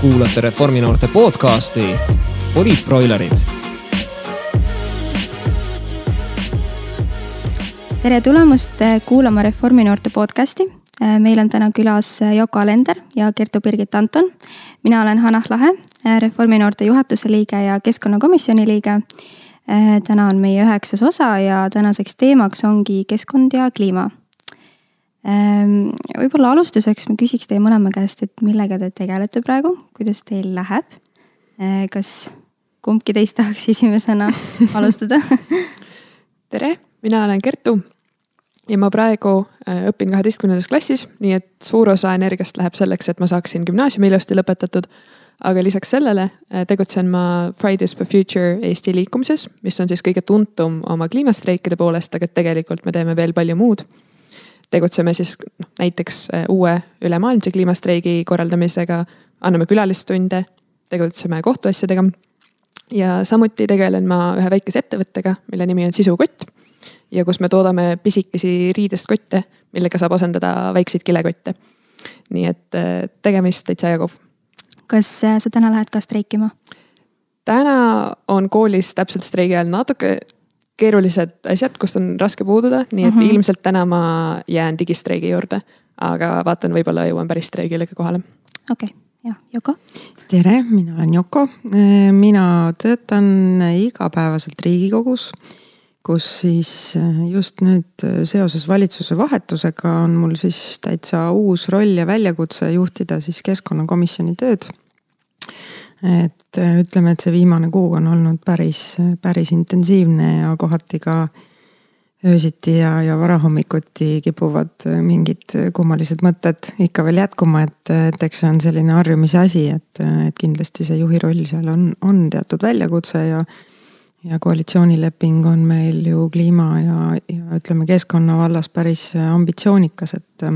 kuulate Reforminoorte podcasti Poliitbroilerid. tere tulemast kuulama Reforminoorte podcasti. meil on täna külas Yoko Alender ja Kertu-Birgit Anton. mina olen Hanah Lahe, Reforminoorte juhatuse liige ja keskkonnakomisjoni liige. täna on meie üheksas osa ja tänaseks teemaks ongi keskkond ja kliima võib-olla alustuseks ma küsiks teie mõlema käest, et millega te tegelete praegu, kuidas teil läheb? Ehm, kas kumbki teist tahaks esimesena alustada tere, mina olen Kertu ja ma praegu äh, õpin kaheteistkümnendas klassis, nii et suur osa energiast läheb selleks, et ma saaksin gümnaasiumi ilusti lõpetatud. aga lisaks sellele äh, tegutsen ma Fridays for Future Eesti liikumises, mis on siis kõige tuntum oma kliimastreikide poolest, aga tegelikult me teeme veel palju muud tegutseme siis noh, näiteks äh, uue ülemaailmse kliimastreigi korraldamisega, anname külalistunde, tegutseme kohtuasjadega. ja samuti tegelen ma ühe väikese ettevõttega, mille nimi on Sisukott. ja kus me toodame pisikesi riidest kotte, millega saab asendada väikseid kilekotte. nii et äh, tegemist täitsa jaguv. kas äh, sa täna lähed ka streikima? täna on koolis täpselt streigi ajal natuke keerulised asjad, kust on raske puududa, nii et mm -hmm. ilmselt täna ma jään digistreigi juurde. aga vaatan, võib-olla jõuan päris streigile ka kohale. okei okay., jah, Yoko. tere, mina olen Yoko. mina töötan igapäevaselt Riigikogus, kus siis just nüüd seoses valitsuse vahetusega on mul siis täitsa uus roll ja väljakutse juhtida siis keskkonnakomisjoni tööd et äh, ütleme, et see viimane kuu on olnud päris, päris intensiivne ja kohati ka öösiti ja, ja varahommikuti kipuvad mingid kummalised mõtted ikka veel jätkuma, et, et eks see on selline harjumise asi, et, et kindlasti see juhi roll seal on, on teatud väljakutse ja. ja koalitsioonileping on meil ju kliima ja, ja ütleme keskkonna vallas päris ambitsioonikas, et,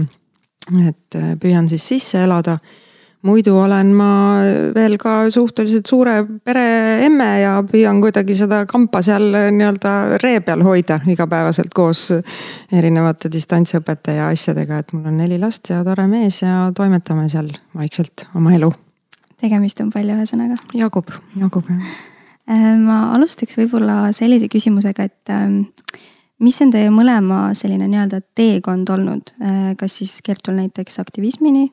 et püüan siis sisse elada muidu olen ma veel ka suhteliselt suure pere emme ja püüan kuidagi seda kampa seal nii-öelda ree peal hoida igapäevaselt koos erinevate distantsõpete ja asjadega, et mul on neli last ja tore mees ja toimetame seal vaikselt oma elu. tegemist on palju, ühesõnaga. jagub, jagub jah. Äh, ma alustaks võib-olla sellise küsimusega, et ähm, mis on teie mõlema selline nii-öelda teekond olnud, äh, kas siis Kertul näiteks aktivismini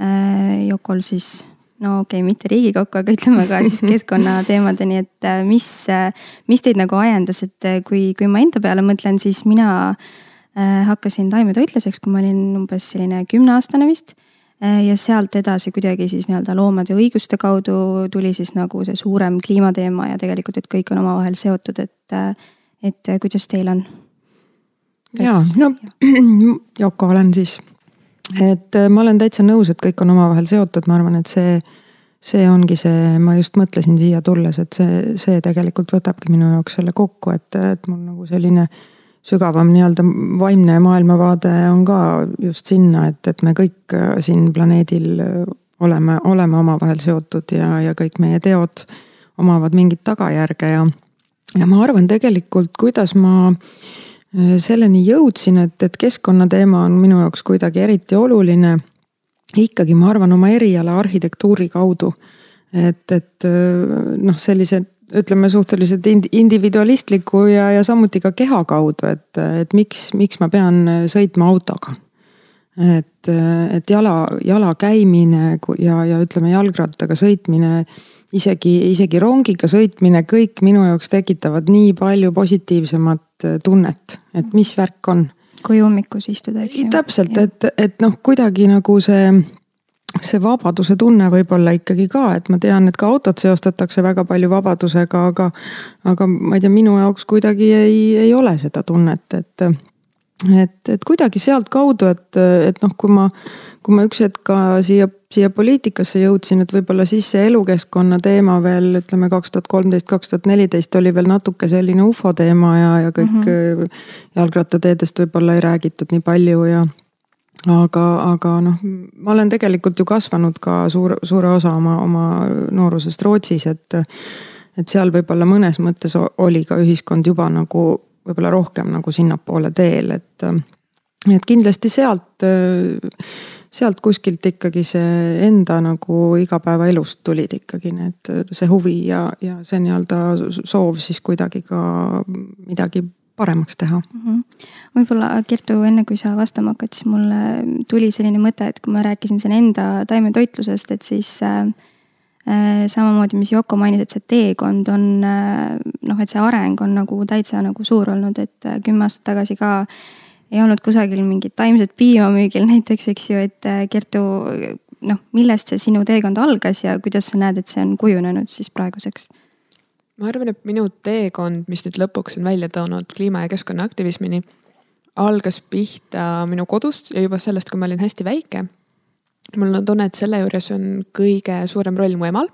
Yokol siis no okei okay,, mitte Riigikokku, aga ütleme ka siis keskkonnateemadeni, et äh, mis, äh, mis teid nagu ajendas, et kui, kui ma enda peale mõtlen, siis mina hakkasin taimetoitlaseks, kui ma olin umbes selline kümneaastane vist. ja sealt edasi kuidagi siis nii-öelda loomade õiguste kaudu tuli siis nagu see suurem kliimateema ja tegelikult, et kõik on omavahel seotud, et, et kuidas teil on? ja no Yoko olen siis et äh, ma olen täitsa nõus, et kõik on omavahel seotud, ma arvan, et see, see ongi see, ma just mõtlesin siia tulles, et see, see tegelikult võtabki minu jaoks selle kokku, et, et mul nagu selline sügavam nii-öelda vaimne maailmavaade on ka just sinna, et, et me kõik äh, siin planeedil äh, oleme, oleme omavahel seotud ja, ja kõik meie teod omavad mingit tagajärge ja, ja ma arvan tegelikult, kuidas ma Äh, selleni jõudsin, et, et keskkonnateema on minu jaoks kuidagi eriti oluline. ikkagi ma arvan oma eriala arhitektuuri kaudu. et, et äh, noh, sellise ütleme suhteliselt individualistliku ja, ja samuti ka keha kaudu, et, et miks, miks ma pean sõitma autoga. et, et jala, jala käimine ja, ja ütleme jalgrattaga sõitmine isegi, isegi rongiga sõitmine, kõik minu jaoks tekitavad nii palju positiivsemat äh, tunnet, et mis värk on. kui ummikus istuda, eks ju. täpselt, et, et noh, kuidagi nagu see, see vabaduse tunne võib-olla ikkagi ka, et ma tean, et ka autot seostatakse väga palju vabadusega, aga. aga ma ei tea, minu jaoks kuidagi ei, ei ole seda tunnet, et et, et kuidagi sealtkaudu, et, et noh, kui ma, kui ma üks hetk ka siia, siia poliitikasse jõudsin, et võib-olla siis see elukeskkonna teema veel ütleme kaks tuhat kolmteist, kaks tuhat neliteist oli veel natuke selline ufo teema ja, ja kõik mm -hmm. jalgrattateedest võib-olla ei räägitud nii palju ja aga, aga noh, ma olen tegelikult ju kasvanud ka suur, suure osa oma, oma noorusest Rootsis, et. et seal võib-olla mõnes mõttes oli ka ühiskond juba nagu võib-olla rohkem nagu sinnapoole teel, et. et kindlasti sealt, sealt kuskilt ikkagi see enda nagu igapäevaelust tulid ikkagi need, see huvi ja, ja see nii-öelda soov siis kuidagi ka midagi paremaks teha mm. -hmm. võib-olla Kertu, enne kui sa vastama hakkad, siis mulle tuli selline mõte, et kui ma rääkisin siin enda taimetoitlusest, et siis äh, äh, samamoodi, mis Yoko mainis, et see teekond on äh, noh, et see areng on nagu täitsa nagu suur olnud, et äh, kümme aastat tagasi ka ei olnud kusagil mingit taimset piima müügil näiteks, eks ju, et äh, Kertu, noh, millest see sinu teekond algas ja kuidas sa näed, et see on kujunenud siis praeguseks? ma arvan, et minu teekond, mis nüüd lõpuks on välja toonud kliima ja keskkonnaaktivismini, algas pihta minu kodust ja juba sellest, kui ma olin hästi väike. Mul on tunne, et selle juures on kõige suurem roll mu emal,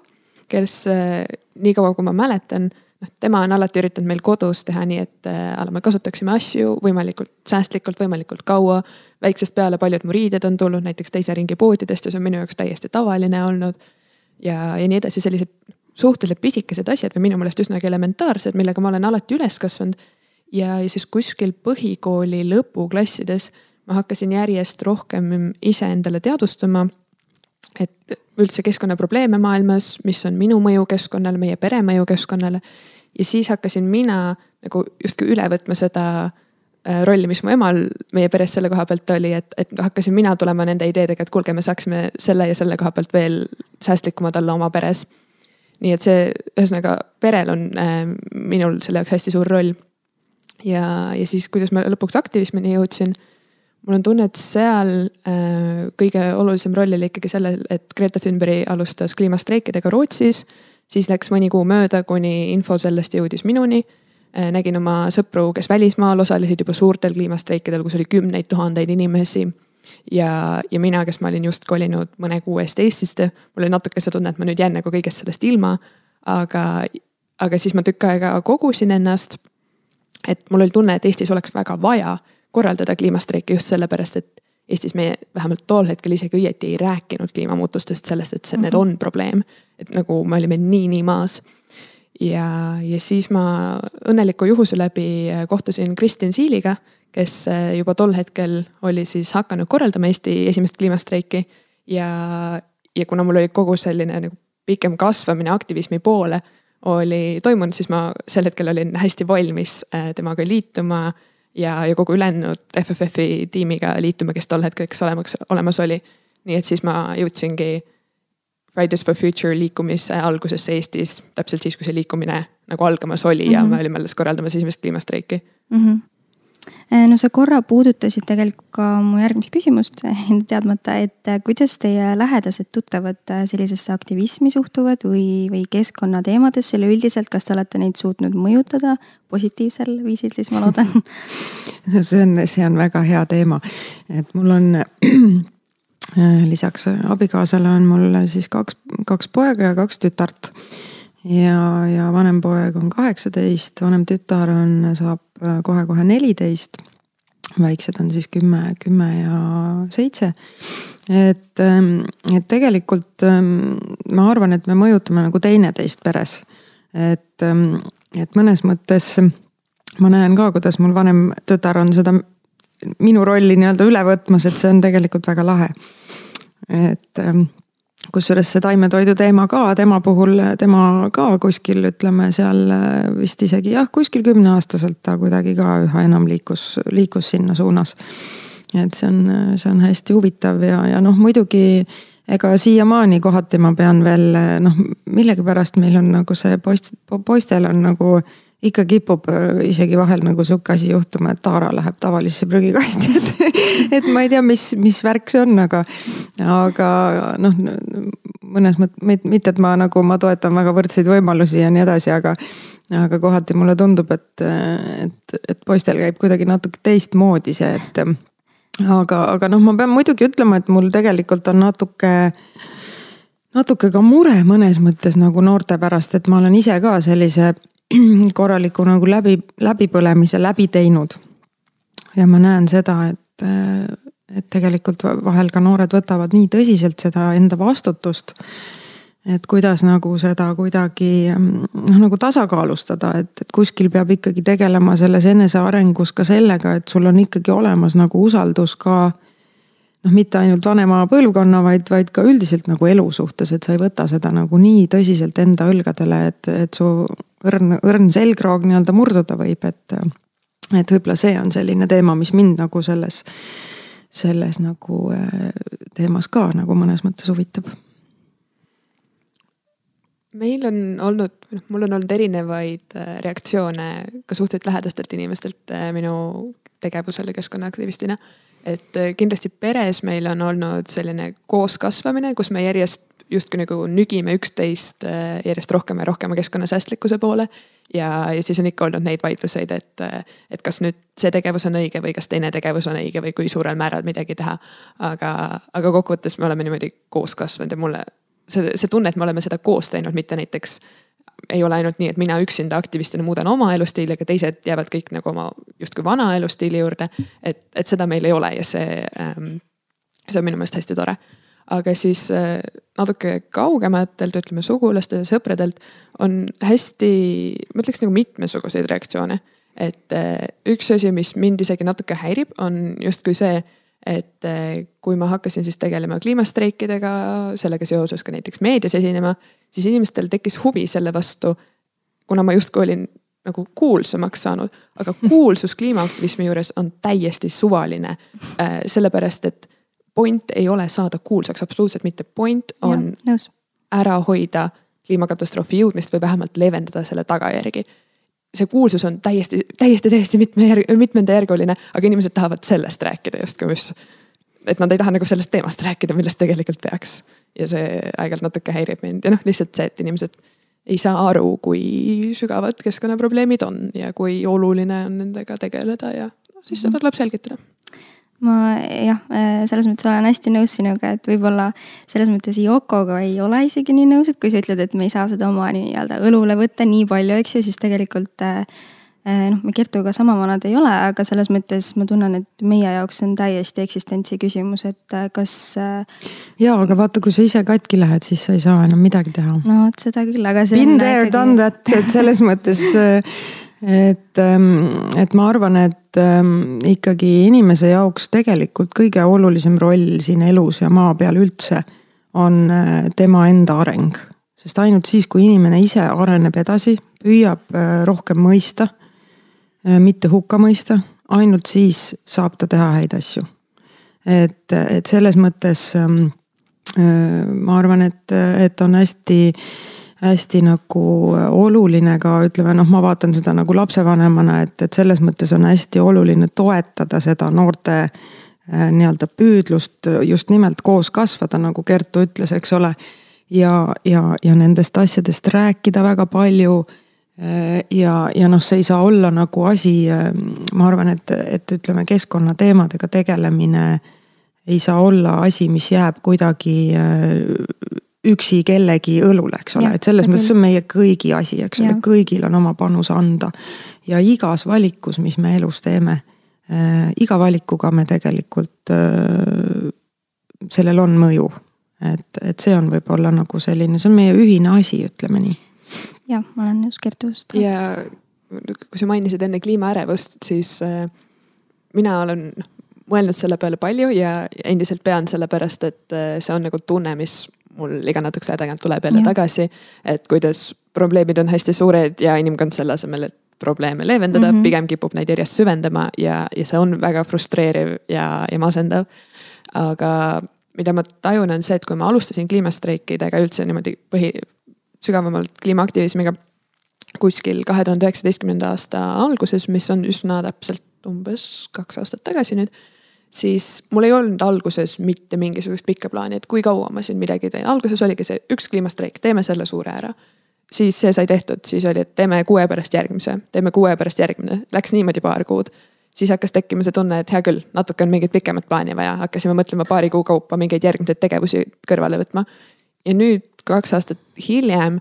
kes äh, niikaua, kui ma mäletan noh, tema on alati üritanud meil kodus teha nii, et äh, me kasutaksime asju võimalikult säästlikult, võimalikult kaua. väiksest peale paljud mu riided on tulnud näiteks teise ringi poodidest ja see on minu jaoks täiesti tavaline olnud. ja, ja nii edasi, sellised suhteliselt pisikesed asjad või minu meelest üsnagi elementaarsed, millega ma olen alati üles kasvanud. ja, ja siis kuskil põhikooli lõpuklassides ma hakkasin järjest rohkem iseendale teadvustama et üldse keskkonnaprobleeme maailmas, mis on minu mõju keskkonnale, meie pere mõju keskkonnale. ja siis hakkasin mina nagu justkui üle võtma seda äh, rolli, mis mu emal meie peres selle koha pealt oli, et, et hakkasin mina tulema nende ideedega, et kuulge, me saaksime selle ja selle koha pealt veel säästlikumad olla oma peres. nii et see, ühesõnaga perel on äh, minul selle jaoks hästi suur roll. ja, ja siis, kuidas ma lõpuks aktivismini jõudsin mul on tunne, et seal äh, kõige olulisem roll oli ikkagi sellel, et Greta Thunberg alustas kliimastreikidega Rootsis. siis läks mõni kuu mööda, kuni info sellest jõudis minuni äh,. nägin oma sõpru, kes välismaal osalesid juba suurtel kliimastreikidel, kus oli kümneid tuhandeid inimesi. ja, ja mina, kes ma olin just kolinud mõne kuu eest Eestisse, mul oli natuke see tunne, et ma nüüd jään nagu kõigest sellest ilma. aga, aga siis ma tükk aega kogusin ennast. et mul oli tunne, et Eestis oleks väga vaja korraldada kliimastreike just sellepärast, et Eestis me vähemalt tol hetkel isegi õieti ei rääkinud kliimamuutustest, sellest, et see, need mhm. on probleem. et nagu me olime nii-nii maas. ja, ja siis ma õnneliku juhuse läbi kohtusin Kristin Siiliga, kes juba tol hetkel oli siis hakanud korraldama Eesti esimest kliimastreiki. ja, ja kuna mul oli kogu selline nagu pikem kasvamine aktivismi poole oli toimunud, siis ma sel hetkel olin hästi valmis äh, temaga liituma ja, ja kogu ülejäänud FFF-i tiimiga liituma, kes tol hetkeks olemas, olemas oli. nii et siis ma jõudsingi Fridays for Future liikumise algusesse Eestis täpselt siis, kui see liikumine nagu algamas oli mm -hmm. ja mhm. me olime alles korraldamas esimest kliimastreiki mm. -hmm no sa korra puudutasid tegelikult ka mu järgmist küsimust enda teadmata, et äh, kuidas teie lähedased tuttavad äh, sellisesse aktivismi suhtuvad või, või keskkonnateemadesse üleüldiselt, kas te olete neid suutnud mõjutada positiivsel viisil, siis ma loodan? No see on, see on väga hea teema, et mul on lisaks abikaasale on mul siis kaks, kaks poega ja kaks tütart ja, ja vanem poeg on kaheksateist, vanem tütar on, saab Äh, kohe-kohe neliteist. väiksed on siis kümme, kümme ja seitse. et, ähm, et tegelikult ähm, ma arvan, et me mõjutame nagu teineteist peres. et, ähm, et mõnes mõttes ma näen ka, kuidas mul vanem tütar on seda minu rolli nii-öelda üle võtmas, et see on tegelikult väga lahe. et kusjuures see taimetoidu teema ka tema puhul, tema ka kuskil ütleme seal äh, vist isegi jah, kuskil kümneaastaselt ta kuidagi ka üha enam liikus, liikus sinna suunas. et see on, see on hästi huvitav ja, ja noh, muidugi ega siiamaani kohati ma pean veel noh, millegipärast meil on nagu see poist, poistel on nagu ikka kipub äh, isegi vahel nagu sihuke asi juhtuma, et Taara läheb tavalisse prügikasti, et, et ma ei tea, mis, mis värk see on, aga, aga noh, mõnes mõttes, mitte et ma nagu, ma toetan väga võrdseid võimalusi ja nii edasi, aga, aga kohati mulle tundub, et, et, et poistel käib kuidagi natuke teistmoodi see, et aga, aga noh, ma pean muidugi ütlema, et mul tegelikult on natuke natuke ka mure mõnes mõttes nagu noorte pärast, et ma olen ise ka sellise korraliku nagu läbi, läbipõlemise läbi teinud. ja ma näen seda, et, et tegelikult vahel ka noored võtavad nii tõsiselt seda enda vastutust. et kuidas nagu seda kuidagi noh, nagu tasakaalustada, et, et kuskil peab ikkagi tegelema selles enesearengus ka sellega, et sul on ikkagi olemas nagu usaldus ka noh, mitte ainult vanema põlvkonna, vaid, vaid ka üldiselt nagu elu suhtes, et sa ei võta seda nagu nii tõsiselt enda õlgadele, et, et su õrn, õrn selgroog nii-öelda murduda võib, et. et võib-olla see on selline teema, mis mind nagu selles, selles nagu äh, teemas ka nagu mõnes mõttes huvitab meil on olnud, noh, mul on olnud erinevaid äh, reaktsioone ka suhteliselt lähedastelt inimestelt äh, minu tegevusele keskkonnaaktivistina. et kindlasti peres meil on olnud selline kooskasvamine, kus me järjest justkui nagu nügime üksteist järjest rohkem ja rohkem keskkonnasäästlikkuse poole. ja, ja siis on ikka olnud neid vaidluseid, et, et kas nüüd see tegevus on õige või kas teine tegevus on õige või kui suurel määral midagi teha. aga, aga kokkuvõttes me oleme niimoodi koos kasvanud ja mulle see, see tunne, et me oleme seda koos teinud, mitte näiteks ei ole ainult nii, et mina üksinda aktivistina muudan oma elustiili, aga teised jäävad kõik nagu oma justkui vana elustiili juurde. et, et seda meil ei ole ja see ähm,, see on minu meelest hästi tore. Aga siis äh, natuke kaugematelt, ütleme sugulastelt ja sõpradelt on hästi, ma ütleks nagu mitmesuguseid reaktsioone. et äh, üks asi, mis mind isegi natuke häirib, on justkui see et eh, kui ma hakkasin siis tegelema kliimastreikidega, sellega seoses ka näiteks meedias esinema, siis inimestel tekkis huvi selle vastu. kuna ma justkui olin nagu kuulsamaks saanud, aga kuulsus kliimaaktivismi juures on täiesti suvaline. Sellepärast, et point ei ole saada kuulsaks, absoluutselt mitte, point on ja, ära hoida kliimakatastroofi jõudmist või vähemalt leevendada selle tagajärgi see kuulsus on täiesti, täiesti, täiesti mitme järg, mitmendajärguline, aga inimesed tahavad sellest rääkida justkui, mis. et nad ei taha nagu sellest teemast rääkida, millest tegelikult peaks. ja see aeg-ajalt natuke häirib mind ja noh, lihtsalt see, et inimesed ei saa aru, kui sügavad keskkonnaprobleemid on ja kui oluline on nendega tegeleda ja no, siis seda tuleb selgitada ma jah, äh, selles mõttes olen hästi nõus sinuga, et võib-olla selles mõttes Yokoga ei ole isegi nii nõus, et kui sa ütled, et me ei saa seda oma nii-öelda õlule võtta nii palju, eks ju, siis tegelikult äh, äh, noh, me Kertuga sama vanad ei ole, aga selles mõttes ma tunnen, et meie jaoks on täiesti eksistentsi küsimus, et kas. ja, aga vaata, kui sa ise katki lähed, siis sa ei saa enam midagi teha. no vot seda küll, aga. Been there, done that, et selles mõttes et, ähm, et ma arvan, et ähm, ikkagi inimese jaoks tegelikult kõige olulisem roll siin elus ja maa peal üldse on äh, tema enda areng. sest ainult siis, kui inimene ise areneb edasi, püüab äh, rohkem mõista, äh, mitte hukka mõista, ainult siis saab ta teha häid asju. et, et selles mõttes ähm, ma arvan, et, et on hästi hästi nagu äh, oluline ka ütleme noh, ma vaatan seda nagu lapsevanemana, et, et selles mõttes on hästi oluline toetada seda noorte äh, nii-öelda püüdlust just nimelt koos kasvada, nagu Kertu ütles, eks ole. ja, ja, ja nendest asjadest rääkida väga palju. Äh, ja, ja noh, see ei saa olla nagu asi, ma arvan, et, et ütleme, keskkonnateemadega tegelemine ei saa olla asi, mis jääb kuidagi üksi kellegi õlule, eks ole, et selles mõttes see on meie kõigi asi, eks ole, kõigil on oma panus anda. ja igas valikus, mis me elus teeme äh,, iga valikuga me tegelikult äh,, sellel on mõju. et, et see on võib-olla nagu selline, see on meie ühine asi, ütleme nii. jah, ma olen nõus Kertu just. ja kui sa mainisid enne kliimaärevust, siis äh, mina olen noh mõelnud selle peale palju ja endiselt pean, sellepärast et äh, see on nagu tunne, mis mul iga natukese aja tagant tuleb jälle ja. tagasi. et kuidas probleemid on hästi suured ja inimkond selle asemel, et probleeme leevendada mm, -hmm. pigem kipub neid järjest süvendama ja, ja see on väga frustreeriv ja, ja masendav. aga mida ma tajun, on see, et kui ma alustasin kliimastreikidega üldse niimoodi põhi, sügavamalt kliimaaktivismiga kuskil kahe tuhande üheksateistkümnenda aasta alguses, mis on üsna täpselt umbes kaks aastat tagasi nüüd siis mul ei olnud alguses mitte mingisugust pikka plaani, et kui kaua ma siin midagi teen, alguses oligi see üks kliimastreik, teeme selle suure ära. siis see sai tehtud, siis oli, et teeme kuu aja pärast järgmise, teeme kuu aja pärast järgmine, läks niimoodi paar kuud. siis hakkas tekkima see tunne, et hea küll, natuke on mingit pikemat plaani vaja, hakkasime mõtlema paari kuu kaupa mingeid järgmiseid tegevusi kõrvale võtma. ja nüüd kaks aastat hiljem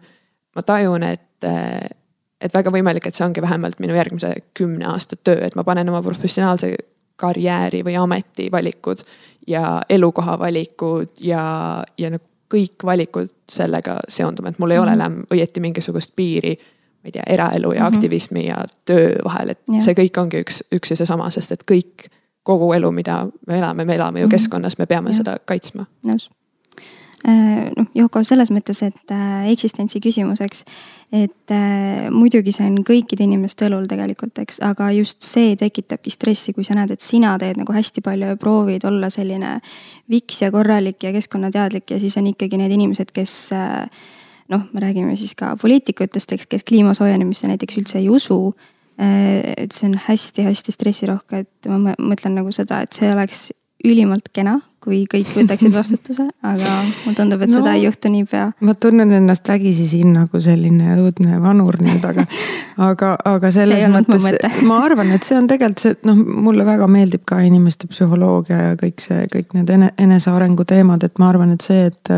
ma tajun, et et väga võimalik, et see ongi vähemalt minu järgmise kümne aasta töö, et ma panen oma professionaalse karjääri või ameti valikud ja elukoha valikud ja, ja nagu kõik valikud sellega seonduvad, et mul ei mm -hmm. ole mhm. enam õieti mingisugust piiri. ma ei tea, eraelu ja mm -hmm. aktivismi ja töö vahel, et ja. see kõik ongi üks, üks ja seesama, sest et kõik kogu elu, mida me elame, me elame ju Mhm. keskkonnas, me peame Jah. seda kaitsma. nõus. Noh, Yoko selles mõttes, et äh, eksistentsi küsimuseks, et äh, muidugi see on kõikide inimeste õlul tegelikult, eks, aga just see tekitabki stressi, kui sa näed, et sina teed nagu hästi palju ja proovid olla selline viks ja korralik ja keskkonnateadlik ja siis on ikkagi need inimesed, kes äh, noh, me räägime siis ka poliitikutest, eks, kes kliima soojenemisse näiteks üldse ei usu. et see on hästi-hästi stressirohke, et ma mõ- mõtlen nagu seda, et see oleks ülimalt kena, kui kõik võtaksid vastutuse, aga mulle tundub, et no. seda ei juhtu niipea. ma tunnen ennast vägisi siin nagu selline õudne vanur nüüd, aga, aga, aga selles mõttes ma arvan, et see on tegelikult see, noh, mulle väga meeldib ka inimeste psühholoogia ja kõik see, kõik need ene, enesearengu teemad, et ma arvan, et see, et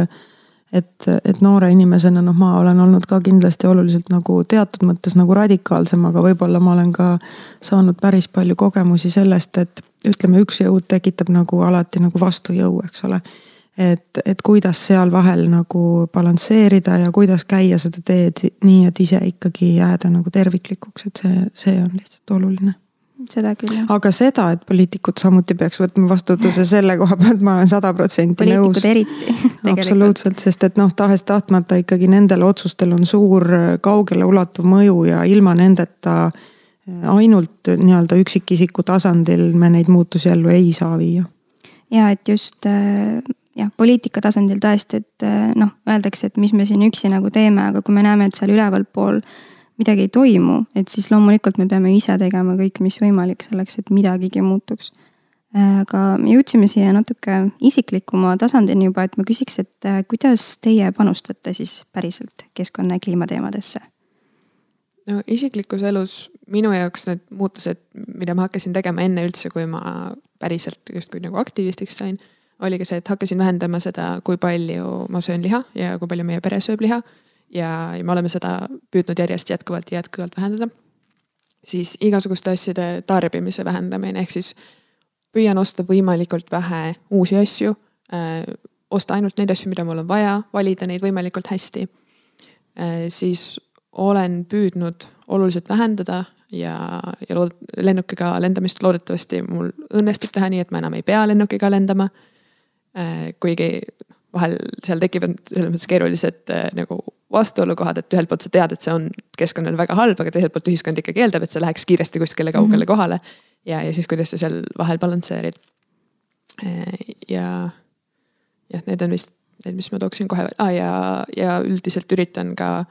et, et noore inimesena, noh, ma olen olnud ka kindlasti oluliselt nagu teatud mõttes nagu radikaalsem, aga võib-olla ma olen ka saanud päris palju kogemusi sellest, et ütleme, üks jõud tekitab nagu alati nagu vastujõu, eks ole. et, et kuidas seal vahel nagu balansseerida ja kuidas käia seda teed nii, et ise ikkagi jääda nagu terviklikuks, et see, see on lihtsalt oluline seda küll jah. aga seda, et poliitikud samuti peaks võtma vastutuse selle koha pealt, ma olen sada protsenti nõus. eriti. absoluutselt, sest et noh, tahes-tahtmata ikkagi nendel otsustel on suur kaugeleulatuv mõju ja ilma nendeta ainult nii-öelda üksikisiku tasandil me neid muutusi ellu ei saa viia. ja et just äh, jah, poliitika tasandil tõesti, et äh, noh, öeldakse, et mis me siin üksi nagu teeme, aga kui me näeme, et seal ülevalpool midagi ei toimu, et siis loomulikult me peame ise tegema kõik, mis võimalik selleks, et midagigi muutuks. aga me jõudsime siia natuke isiklikuma tasandini juba, et ma küsiks, et äh, kuidas teie panustate siis päriselt keskkonna ja kliimateemadesse? no isiklikus elus minu jaoks need muutused, mida ma hakkasin tegema enne üldse, kui ma päriselt justkui nagu aktivistiks sain, oligi see, et hakkasin vähendama seda, kui palju ma söön liha ja kui palju meie pere sööb liha. ja, ja me oleme seda püüdnud järjest jätkuvalt ja jätkuvalt vähendada. siis igasuguste asjade tarbimise vähendamine, ehk siis püüan osta võimalikult vähe uusi asju äh,. osta ainult neid asju, mida mul on vaja, valida neid võimalikult hästi äh,. siis olen püüdnud oluliselt vähendada ja, ja lood-, lennukiga lendamist loodetavasti mul õnnestub teha nii, et ma enam ei pea lennukiga lendama. kuigi vahel seal tekivad selles mõttes keerulised äh, nagu vastuolukohad, et ühelt poolt sa tead, et see on keskkonnale väga halb, aga teiselt poolt ühiskond ikkagi eeldab, et sa läheks kiiresti kuskile kaugele mm -hmm. kohale. ja, ja siis, kuidas sa seal vahel balansseerid. ja jah, need on vist need, mis ma tooksin kohe ah,, ja, ja üldiselt üritan ka äh,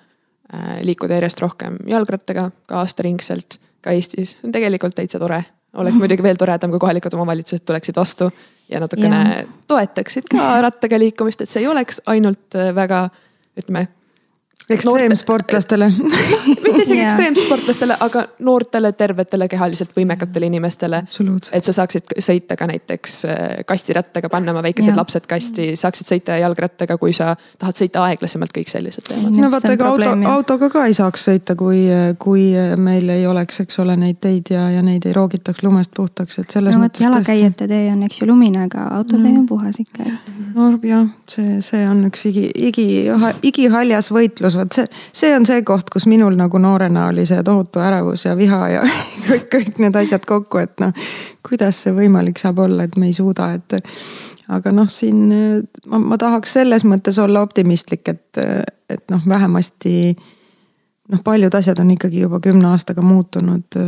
liikuda järjest rohkem jalgrattaga, ka aastaringselt, ka Eestis, on tegelikult täitsa tore. oleks muidugi veel toredam, kui kohalikud omavalitsused tuleksid vastu ja natukene ja. toetaksid ka rattaga liikumist, et see ei oleks ainult äh, väga ütleme ekstreemsportlastele mitte isegi ekstreemsportlastele, aga noortele, tervetele, kehaliselt võimekatele inimestele. et sa saaksid sõita ka näiteks äh, kastirattaga, panna oma väikesed ja. lapsed kasti, saaksid sõita jalgrattaga, kui sa tahad sõita aeglasemalt, kõik sellised teemad. no vaata, ega auto, autoga ka ei saaks sõita, kui, kui meil ei oleks, eks ole, neid teid ja, ja neid ei roogitaks lumest puhtaks, et selles no, mõttes. jalakäijate tee on, eks ju, lumine, aga autotee mm. on puhas ikka, et. no jah, see, see on üks igi, igi, igihaljas võitlus vot see, see on see koht, kus minul nagu noorena oli see tohutu ärevus ja viha ja kõik, kõik need asjad kokku, et noh. kuidas see võimalik saab olla, et me ei suuda, et. aga noh, siin ma, ma tahaks selles mõttes olla optimistlik, et, et noh, vähemasti. noh, paljud asjad on ikkagi juba kümne aastaga muutunud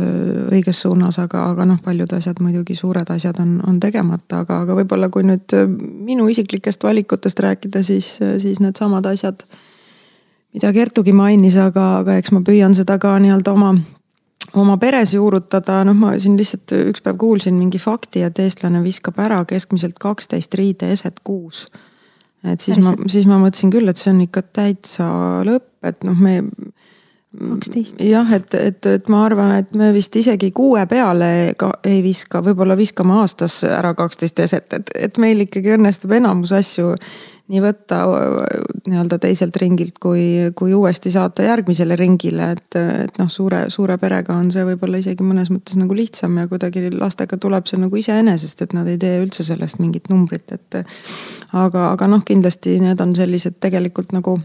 õiges suunas, aga, aga noh, paljud asjad muidugi, suured asjad on, on tegemata, aga, aga võib-olla kui nüüd minu isiklikest valikutest rääkida, siis, siis needsamad asjad mida Kertugi mainis, aga, aga eks ma püüan seda ka nii-öelda oma, oma peres juurutada, noh, ma siin lihtsalt üks päev kuulsin mingi fakti, et eestlane viskab ära keskmiselt kaksteist riideeset kuus. et siis Päriselt? ma, siis ma mõtlesin küll, et see on ikka täitsa lõpp, et noh, me. jah, et, et, et ma arvan, et me vist isegi kuue peale ka ei viska, võib-olla viskame aastas ära kaksteist eset, et, et meil ikkagi õnnestub enamus asju nii võtta nii-öelda teiselt ringilt, kui, kui uuesti saata järgmisele ringile, et, et noh, suure, suure perega on see võib-olla isegi mõnes mõttes nagu lihtsam ja kuidagi lastega tuleb see nagu iseenesest, et nad ei tee üldse sellest mingit numbrit, et. aga, aga noh, kindlasti need on sellised tegelikult nagu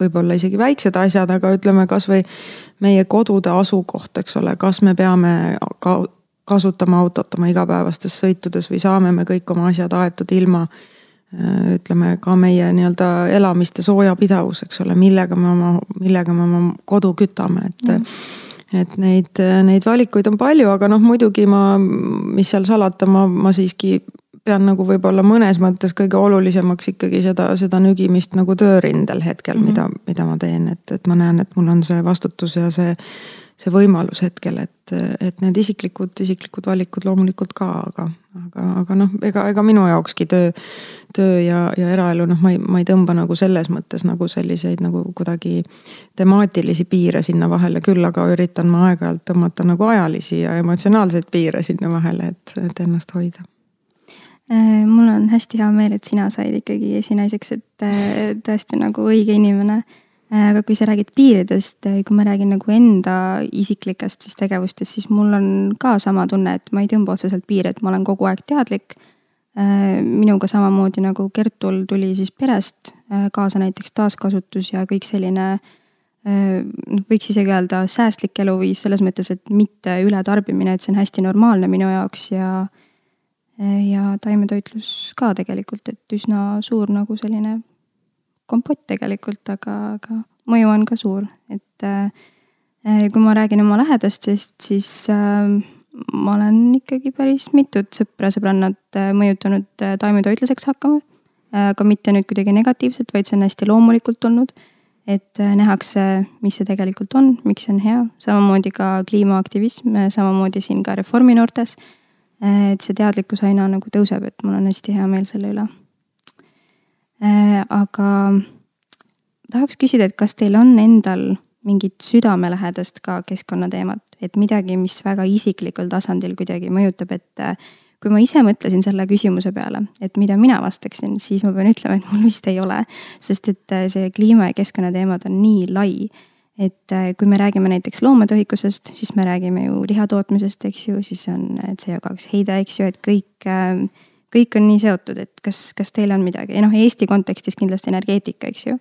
võib-olla isegi väiksed asjad, aga ütleme kasvõi meie kodude asukoht, eks ole, kas me peame ka kasutama autot oma igapäevastes sõitudes või saame me kõik oma asjad aetud ilma äh, ütleme ka meie nii-öelda elamiste soojapidavus, eks ole, millega me oma, millega me oma kodu kütame, et mm et neid, neid valikuid on palju, aga noh, muidugi ma, mis seal salata, ma, ma siiski pean nagu võib-olla mõnes mõttes kõige olulisemaks ikkagi seda, seda nügimist nagu töörindel hetkel mm, -hmm. mida, mida ma teen, et, et ma näen, et mul on see vastutus ja see see võimalus hetkel, et, et need isiklikud, isiklikud valikud loomulikult ka, aga, aga, aga noh, ega, ega minu jaokski töö, töö ja, ja eraelu noh, ma ei, ma ei tõmba nagu selles mõttes nagu selliseid nagu kuidagi temaatilisi piire sinna vahele, küll aga üritan ma aeg-ajalt tõmmata nagu ajalisi ja emotsionaalseid piire sinna vahele, et, et ennast hoida. Äh, mul on hästi hea meel, et sina said ikkagi esinaiseks, et äh, tõesti nagu õige inimene aga kui sa räägid piiridest, äh, kui ma räägin nagu enda isiklikest siis tegevustest, siis mul on ka sama tunne, et ma ei tõmba otseselt piire, et ma olen kogu aeg teadlik. Äh, minuga samamoodi nagu Kertul tuli siis perest kaasa näiteks taaskasutus ja kõik selline noh, võiks isegi öelda säästlik eluviis selles mõttes, et mitte ületarbimine, et see on hästi normaalne minu jaoks ja ja taimetoitlus ka tegelikult, et üsna suur nagu selline kompott tegelikult, aga, aga mõju on ka suur, et äh, kui ma räägin oma lähedastest, siis äh, ma olen ikkagi päris mitut sõpra, sõbrannat äh, mõjutanud taimetoitlaseks hakkama aga mitte nüüd kuidagi negatiivselt, vaid see on hästi loomulikult tulnud. et äh, nähakse, mis see tegelikult on, miks see on hea, samamoodi ka kliimaaktivism, samamoodi siin ka Reformi noortes. Et see teadlikkus aina nagu tõuseb, et mul on hästi hea meel selle üle aga tahaks küsida, et kas teil on endal mingit südamelähedast ka keskkonnateemat, et midagi, mis väga isiklikul tasandil kuidagi mõjutab, et äh, kui ma ise mõtlesin selle küsimuse peale, et mida mina vastaksin, siis ma pean ütlema, et mul vist ei ole. sest et äh, see kliima ja keskkonnateemad on nii lai. et kui me räägime näiteks loomatoitlustest, siis me räägime ju liha tootmisest, eks ju, siis on CO2 heide, eks ju, et kõik kõik on nii seotud, et kas, kas teil on midagi, noh Eesti kontekstis kindlasti energeetika, eks ju.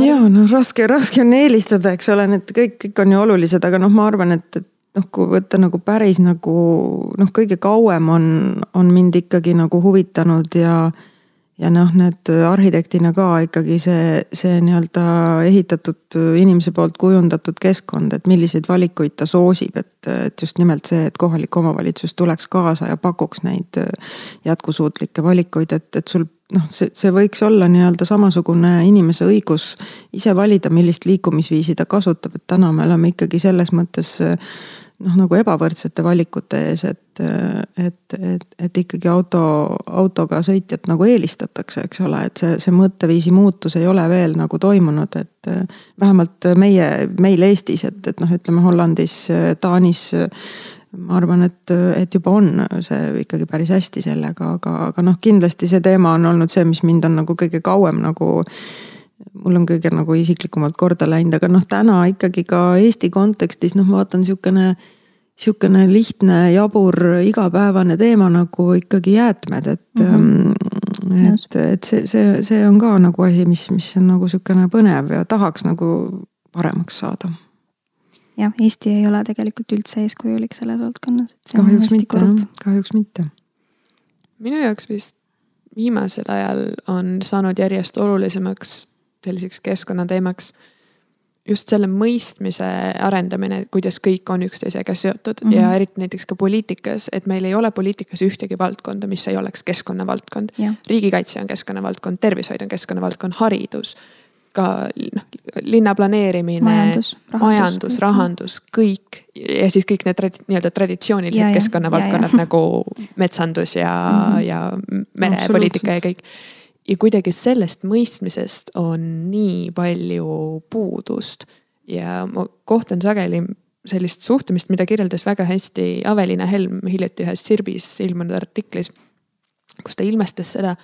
ja no raske, raske on eelistada, eks ole, need kõik, kõik on ju olulised, aga noh, ma arvan, et, et noh, kui võtta nagu päris nagu noh, kõige kauem on, on mind ikkagi nagu huvitanud ja ja noh, need arhitektina ka ikkagi see, see nii-öelda ehitatud inimese poolt kujundatud keskkond, et milliseid valikuid ta soosib, et, et just nimelt see, et kohalik omavalitsus tuleks kaasa ja pakuks neid jätkusuutlikke valikuid, et, et sul noh, see, see võiks olla nii-öelda samasugune inimese õigus ise valida, millist liikumisviisi ta kasutab, et täna me oleme ikkagi selles mõttes noh, nagu ebavõrdsete valikute ees, et, et, et, et ikkagi auto, autoga sõitjat nagu eelistatakse, eks ole, et see, see mõtteviisi muutus ei ole veel nagu toimunud, et vähemalt meie, meil Eestis, et, et noh, ütleme Hollandis, Taanis ma arvan, et, et juba on see ikkagi päris hästi sellega, aga, aga noh, kindlasti see teema on olnud see, mis mind on nagu kõige kauem nagu mul on kõige nagu isiklikumalt korda läinud, aga noh, täna ikkagi ka Eesti kontekstis noh, ma vaatan sihukene sihukene lihtne, jabur, igapäevane teema nagu ikkagi jäätmed, et mm. -hmm. et, et see, see, see on ka nagu asi, mis, mis on nagu sihukene põnev ja tahaks nagu paremaks saada. jah, Eesti ei ole tegelikult üldse eeskujulik selles valdkonnas. kahjuks mitte jah, kahjuks mitte. minu jaoks vist viimasel ajal on saanud järjest olulisemaks selliseks keskkonnateemaks. Just selle mõistmise arendamine, kuidas kõik on üksteisega seotud mm -hmm. ja eriti näiteks ka poliitikas, et meil ei ole poliitikas ühtegi valdkonda, mis ei oleks keskkonna valdkond. riigikaitse on keskkonna valdkond, tervishoid on keskkonna valdkond, haridus, ka noh, linna planeerimine, majandus, rahandus, rahandus, kõik. Ja siis kõik need nii-öelda traditsioonilised keskkonnavaldkonnad nagu metsandus ja mm, -hmm. ja merepoliitika ja kõik ja kuidagi sellest mõistmisest on nii palju puudust. ja ma kohtan sageli sellist suhtumist, mida kirjeldas väga hästi Aveliina Helm hiljuti ühes Sirbis ilmunud artiklis. kus ta ilmestas seda,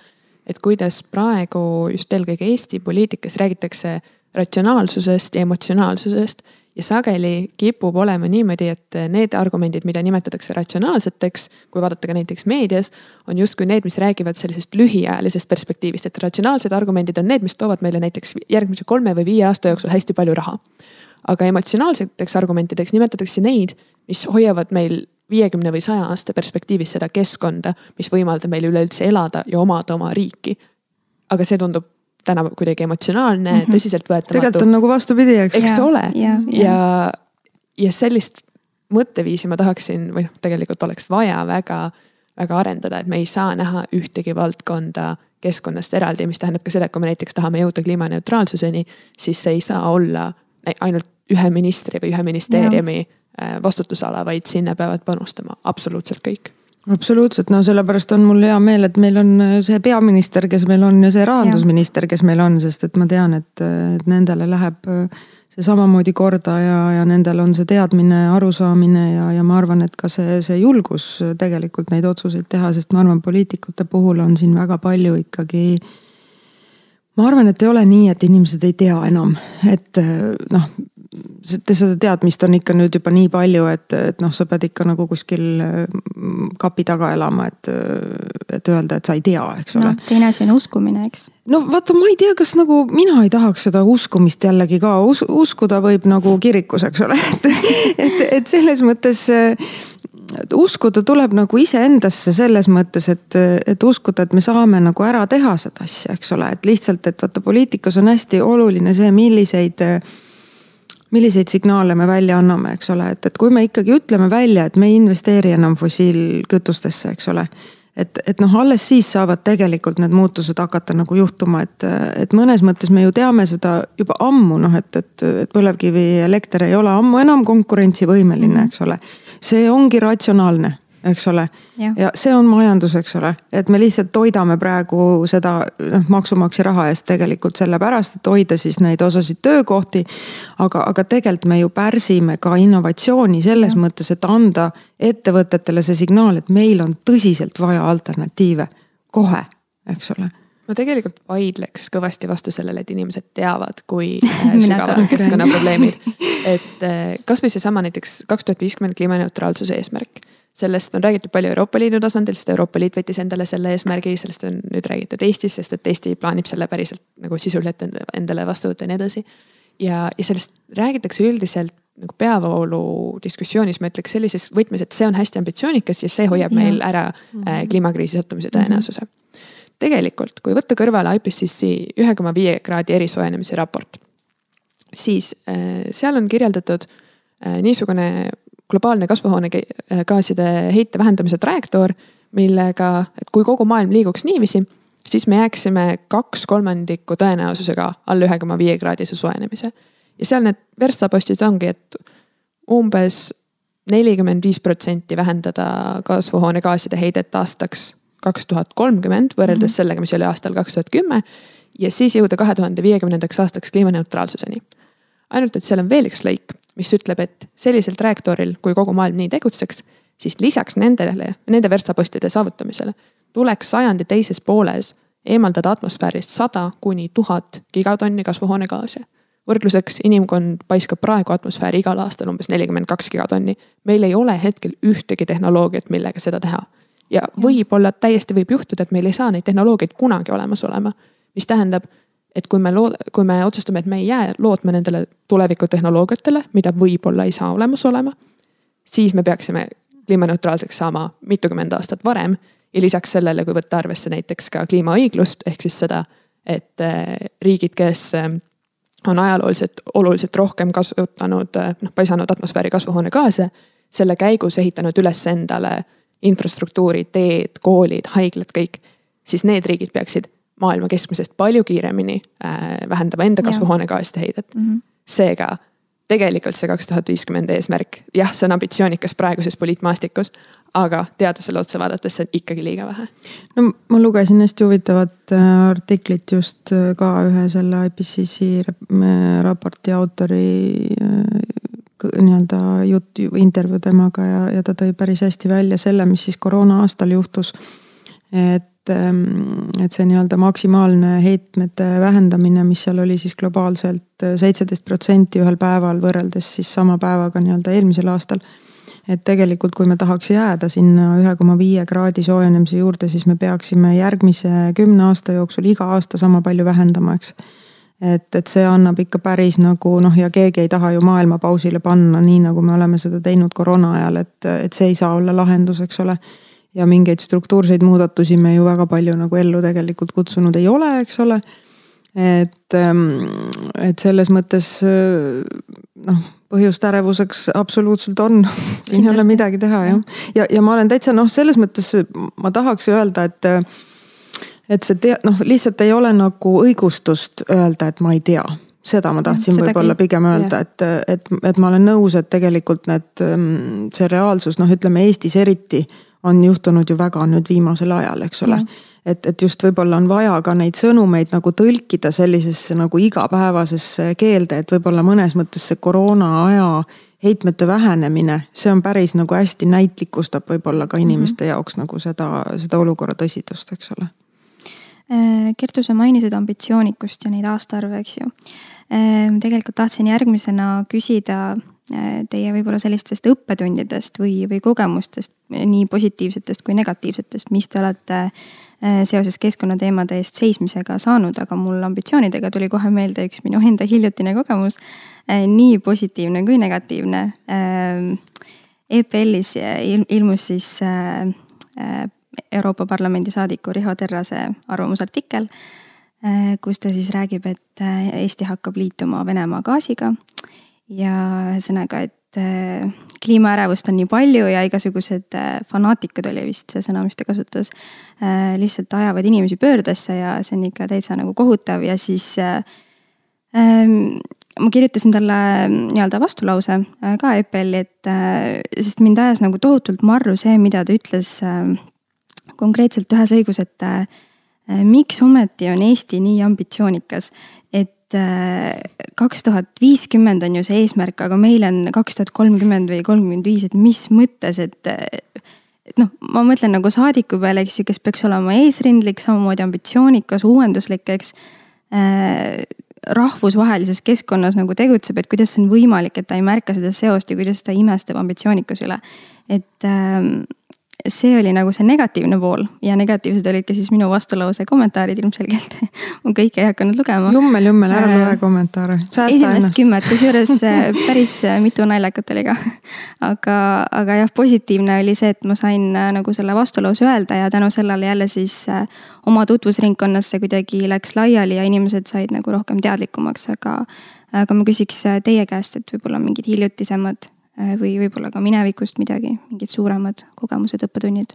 et kuidas praegu just eelkõige Eesti poliitikas räägitakse ratsionaalsusest ja emotsionaalsusest ja sageli kipub olema niimoodi, et need argumendid, mida nimetatakse ratsionaalseteks, kui vaadata ka näiteks meedias, on justkui need, mis räägivad sellisest lühiajalisest perspektiivist, et ratsionaalsed argumendid on need, mis toovad meile näiteks järgmise kolme või viie aasta jooksul hästi palju raha. aga emotsionaalseteks argumentideks nimetatakse neid, mis hoiavad meil viiekümne või saja aasta perspektiivis seda keskkonda, mis võimaldab meil üleüldse elada ja omada oma riiki. aga see tundub täna kuidagi emotsionaalne mm, -hmm. tõsiseltvõetamatu. tegelikult on nagu vastupidi, eks. eks ole ja, ja, ja, ja sellist mõtteviisi ma tahaksin või noh, tegelikult oleks vaja väga, väga arendada, et me ei saa näha ühtegi valdkonda keskkonnast eraldi, mis tähendab ka seda, et kui me näiteks tahame jõuda kliimaneutraalsuseni, siis see ei saa olla ainult ühe ministri või ühe ministeeriumi ja. Äh, vastutusala, vaid sinna peavad panustama absoluutselt kõik absoluutselt, no sellepärast on mul hea meel, et meil on äh, see peaminister, kes meil on ja see rahandusminister, kes meil on, sest et ma tean, et, et nendele läheb äh, see samamoodi korda ja, ja nendel on see teadmine, arusaamine ja, ja ma arvan, et ka see, see julgus tegelikult neid otsuseid teha, sest ma arvan, poliitikute puhul on siin väga palju ikkagi ma arvan, et ei ole nii, et inimesed ei tea enam, et noh, seda teadmist on ikka nüüd juba nii palju, et, et noh, sa pead ikka nagu kuskil mm, kapi taga elama, et, et öelda, et sa ei tea, eks ole no,. teine asi on uskumine, eks. no vaata, ma ei tea, kas nagu mina ei tahaks seda uskumist jällegi ka Us, uskuda võib nagu kirikus, eks ole, et, et, et selles mõttes uskuda tuleb nagu iseendasse selles mõttes, et, et uskuda, et me saame nagu ära teha seda asja, eks ole, et lihtsalt, et vaata poliitikas on hästi oluline see, milliseid milliseid signaale me välja anname, eks ole, et, et kui me ikkagi ütleme välja, et me ei investeeri enam fossiilkütustesse, eks ole. et, et noh, alles siis saavad tegelikult need muutused hakata nagu juhtuma, et, et mõnes mõttes me ju teame seda juba ammu noh, et, et, et põlevkivielekter ei ole ammu enam konkurentsivõimeline, eks ole. see ongi ratsionaalne eks ole. ja see on majandus, eks ole, et me lihtsalt toidame praegu seda noh, maksumaksja raha eest tegelikult sellepärast, et hoida siis neid osasid töökohti. aga, aga tegelikult me ju pärsime ka innovatsiooni selles ja. mõttes, et anda ettevõtetele see signaal, et meil on tõsiselt vaja alternatiive kohe, eks ole ma tegelikult vaidleks kõvasti vastu sellele, et inimesed teavad, kui äh, sügavad on keskkonnaprobleemid. et äh, kasvõi seesama näiteks kaks tuhat viiskümmend kliimaneutraalsuse eesmärk sellest on räägitud palju Euroopa Liidu tasandil, sest Euroopa Liit võttis endale selle eesmärgi, sellest on nüüd räägitud Eestis, sest et Eesti plaanib selle päriselt nagu sisuliselt endale vastu võtta ja nii edasi. ja, ja sellest räägitakse üldiselt nagu peavoolu diskussioonis, ma ütleks sellises võtmes, et see on hästi ambitsioonikas ja see hoiab ja. meil ära äh, kliimakriisi sattumise tõenäosuse mm. -hmm. tegelikult, kui võtta kõrvale IPCC ühe koma viie kraadi erisoojenemise raport, siis äh, seal on kirjeldatud äh, niisugune globaalne kasvuhoonegaaside heite vähendamise trajektoor, millega, et kui kogu maailm liiguks niiviisi, siis me jääksime kaks kolmandikku tõenäosusega alla ühe koma viie kraadise soojenemise. ja seal need verstapostid ongi, et umbes nelikümmend viis protsenti vähendada kasvuhoonegaaside heidet aastaks kaks tuhat kolmkümmend võrreldes -hmm. sellega, mis oli aastal kaks tuhat kümme. ja siis jõuda kahe tuhande viiekümnendaks aastaks kliimaneutraalsuseni. Ainult, et seal on veel üks lõik, mis ütleb, et sellisel trajektooril, kui kogu maailm nii tegutseks, siis lisaks nendele, nende verstapostide saavutamisele tuleks sajandi teises pooles eemaldada atmosfäärist sada kuni tuhat gigatonni kasvuhoonegaase. võrdluseks inimkond paiskab praegu atmosfääri igal aastal umbes nelikümmend kaks gigatonni. meil ei ole hetkel ühtegi tehnoloogiat, millega seda teha. ja võib-olla täiesti võib juhtuda, et meil ei saa neid tehnoloogiaid kunagi olemas olema. mis tähendab, et kui me lood-, kui me otsustame, et me ei jää lootma nendele tulevikutehnoloogiatele, mida võib-olla ei saa olemas olema. siis me peaksime kliimaneutraalseks saama mitukümmend aastat varem ja lisaks sellele, kui võtta arvesse näiteks ka kliimaõiglust, ehk siis seda, et eh, riigid, kes eh, on ajalooliselt oluliselt rohkem kasutanud, eh, noh paisanud atmosfääri kasvuhoonegaase, selle käigus ehitanud üles endale infrastruktuuri, teed, koolid, haiglad, kõik, siis need riigid peaksid maailma keskmisest palju kiiremini äh, vähendama enda kasvuhoonegaaside heidet mm. -hmm. seega tegelikult see kaks tuhat viiskümmend eesmärk, jah, see on ambitsioonikas praeguses poliitmaastikus, aga teadusele otsa vaadates see on ikkagi liiga vähe. no ma lugesin hästi huvitavat äh, artiklit just äh, ka ühe selle IPCC raporti autori nii-öelda jutt, intervjuu temaga ja, ja ta tõi päris hästi välja selle, mis siis koroona aastal juhtus. et et, ähm, et see nii-öelda maksimaalne heitmete vähendamine, mis seal oli siis globaalselt äh, seitseteist protsenti ühel päeval võrreldes siis sama päevaga nii-öelda eelmisel aastal. et tegelikult, kui me tahaks jääda sinna ühe koma viie kraadi soojenemise juurde, siis me peaksime järgmise kümne aasta jooksul iga aasta sama palju vähendama, eks et, et see annab ikka päris nagu noh, ja keegi ei taha ju maailma pausile panna, nii nagu me oleme seda teinud koroona ajal, et, et see ei saa olla lahendus, eks ole. Ja mingeid struktuurseid muudatusi me ju väga palju nagu ellu tegelikult kutsunud ei ole, eks ole. et, ähm, et selles mõttes noh, põhjust ärevuseks absoluutselt on. Siin ei ole midagi teha jah. ja, ja ma olen täitsa noh, selles mõttes ma tahaks öelda, et et see tea-, noh, lihtsalt ei ole nagu õigustust öelda, et ma ei tea. Seda ma tahtsin võib-olla pigem öelda, et, et, et ma olen nõus, et tegelikult need, mm, see reaalsus, noh, ütleme Eestis eriti on juhtunud ju väga nüüd viimasel ajal, eks ole. et, et just võib-olla on vaja ka neid sõnumeid nagu tõlkida sellisesse nagu igapäevasesse keelde, et võib-olla mõnes mõttes see koroona aja heitmete vähenemine, see on päris nagu hästi näitlikustab võib-olla ka inimeste mm -hmm. jaoks nagu seda, seda olukorra tõsidust, eks ole Äh, Kertu, sa mainisid ambitsioonikust ja neid aastaarve, eks ju. Äh, tegelikult tahtsin järgmisena küsida teie võib-olla sellistest õppetundidest või, või kogemustest, nii positiivsetest kui negatiivsetest, mis te olete seoses keskkonnateemade eest seismisega saanud, aga mul ambitsioonidega tuli kohe meelde üks minu enda hiljutine kogemus. nii positiivne kui negatiivne. EPL-is ilmus siis Euroopa Parlamendi saadiku Riho Terrase arvamusartikkel, äh, kus ta siis räägib, et äh, Eesti hakkab liituma Venemaa gaasiga. Ja ühesõnaga, et äh, kliimaärevust on nii palju ja igasugused fanaatikud oli vist see sõna, mis ta kasutas. lihtsalt ajavad inimesi pöördesse ja see on ikka täitsa nagu kohutav ja siis ähm, ma kirjutasin talle nii-öelda vastulause ka EPL-i, et sest mind ajas nagu tohutult marru see, mida ta ütles konkreetselt ühes lõigus, et äh, miks ometi on Eesti nii ambitsioonikas, et äh, kaks tuhat viiskümmend on ju see eesmärk, aga meil on kaks tuhat kolmkümmend või kolmkümmend viis, et mis mõttes, et et noh, ma mõtlen nagu saadiku peale, eks ju, kes peaks olema eesrindlik, samamoodi ambitsioonikas, uuenduslik, eks äh, rahvusvahelises keskkonnas nagu tegutseb, et kuidas see on võimalik, et ta ei märka seda seost ja kuidas ta imestab ambitsioonikuse üle. et ähm, see oli nagu see negatiivne pool ja negatiivsed olid ka siis minu vastulause kommentaarid ilmselgelt ma kõike ei hakanud lugema. jummel, jummel, ära äh, loe kommentaare. esimest kümmet, kusjuures äh, päris äh, mitu naljakat oli ka. aga, aga jah, positiivne oli see, et ma sain nagu selle vastulause öelda ja tänu sellele jälle siis oma tutvusringkonnas see kuidagi läks laiali ja inimesed said nagu rohkem teadlikumaks, aga aga ma küsiks teie käest, et võib-olla mingid hiljutisemad või võib-olla ka minevikust midagi, mingid suuremad kogemused, õppetunnid?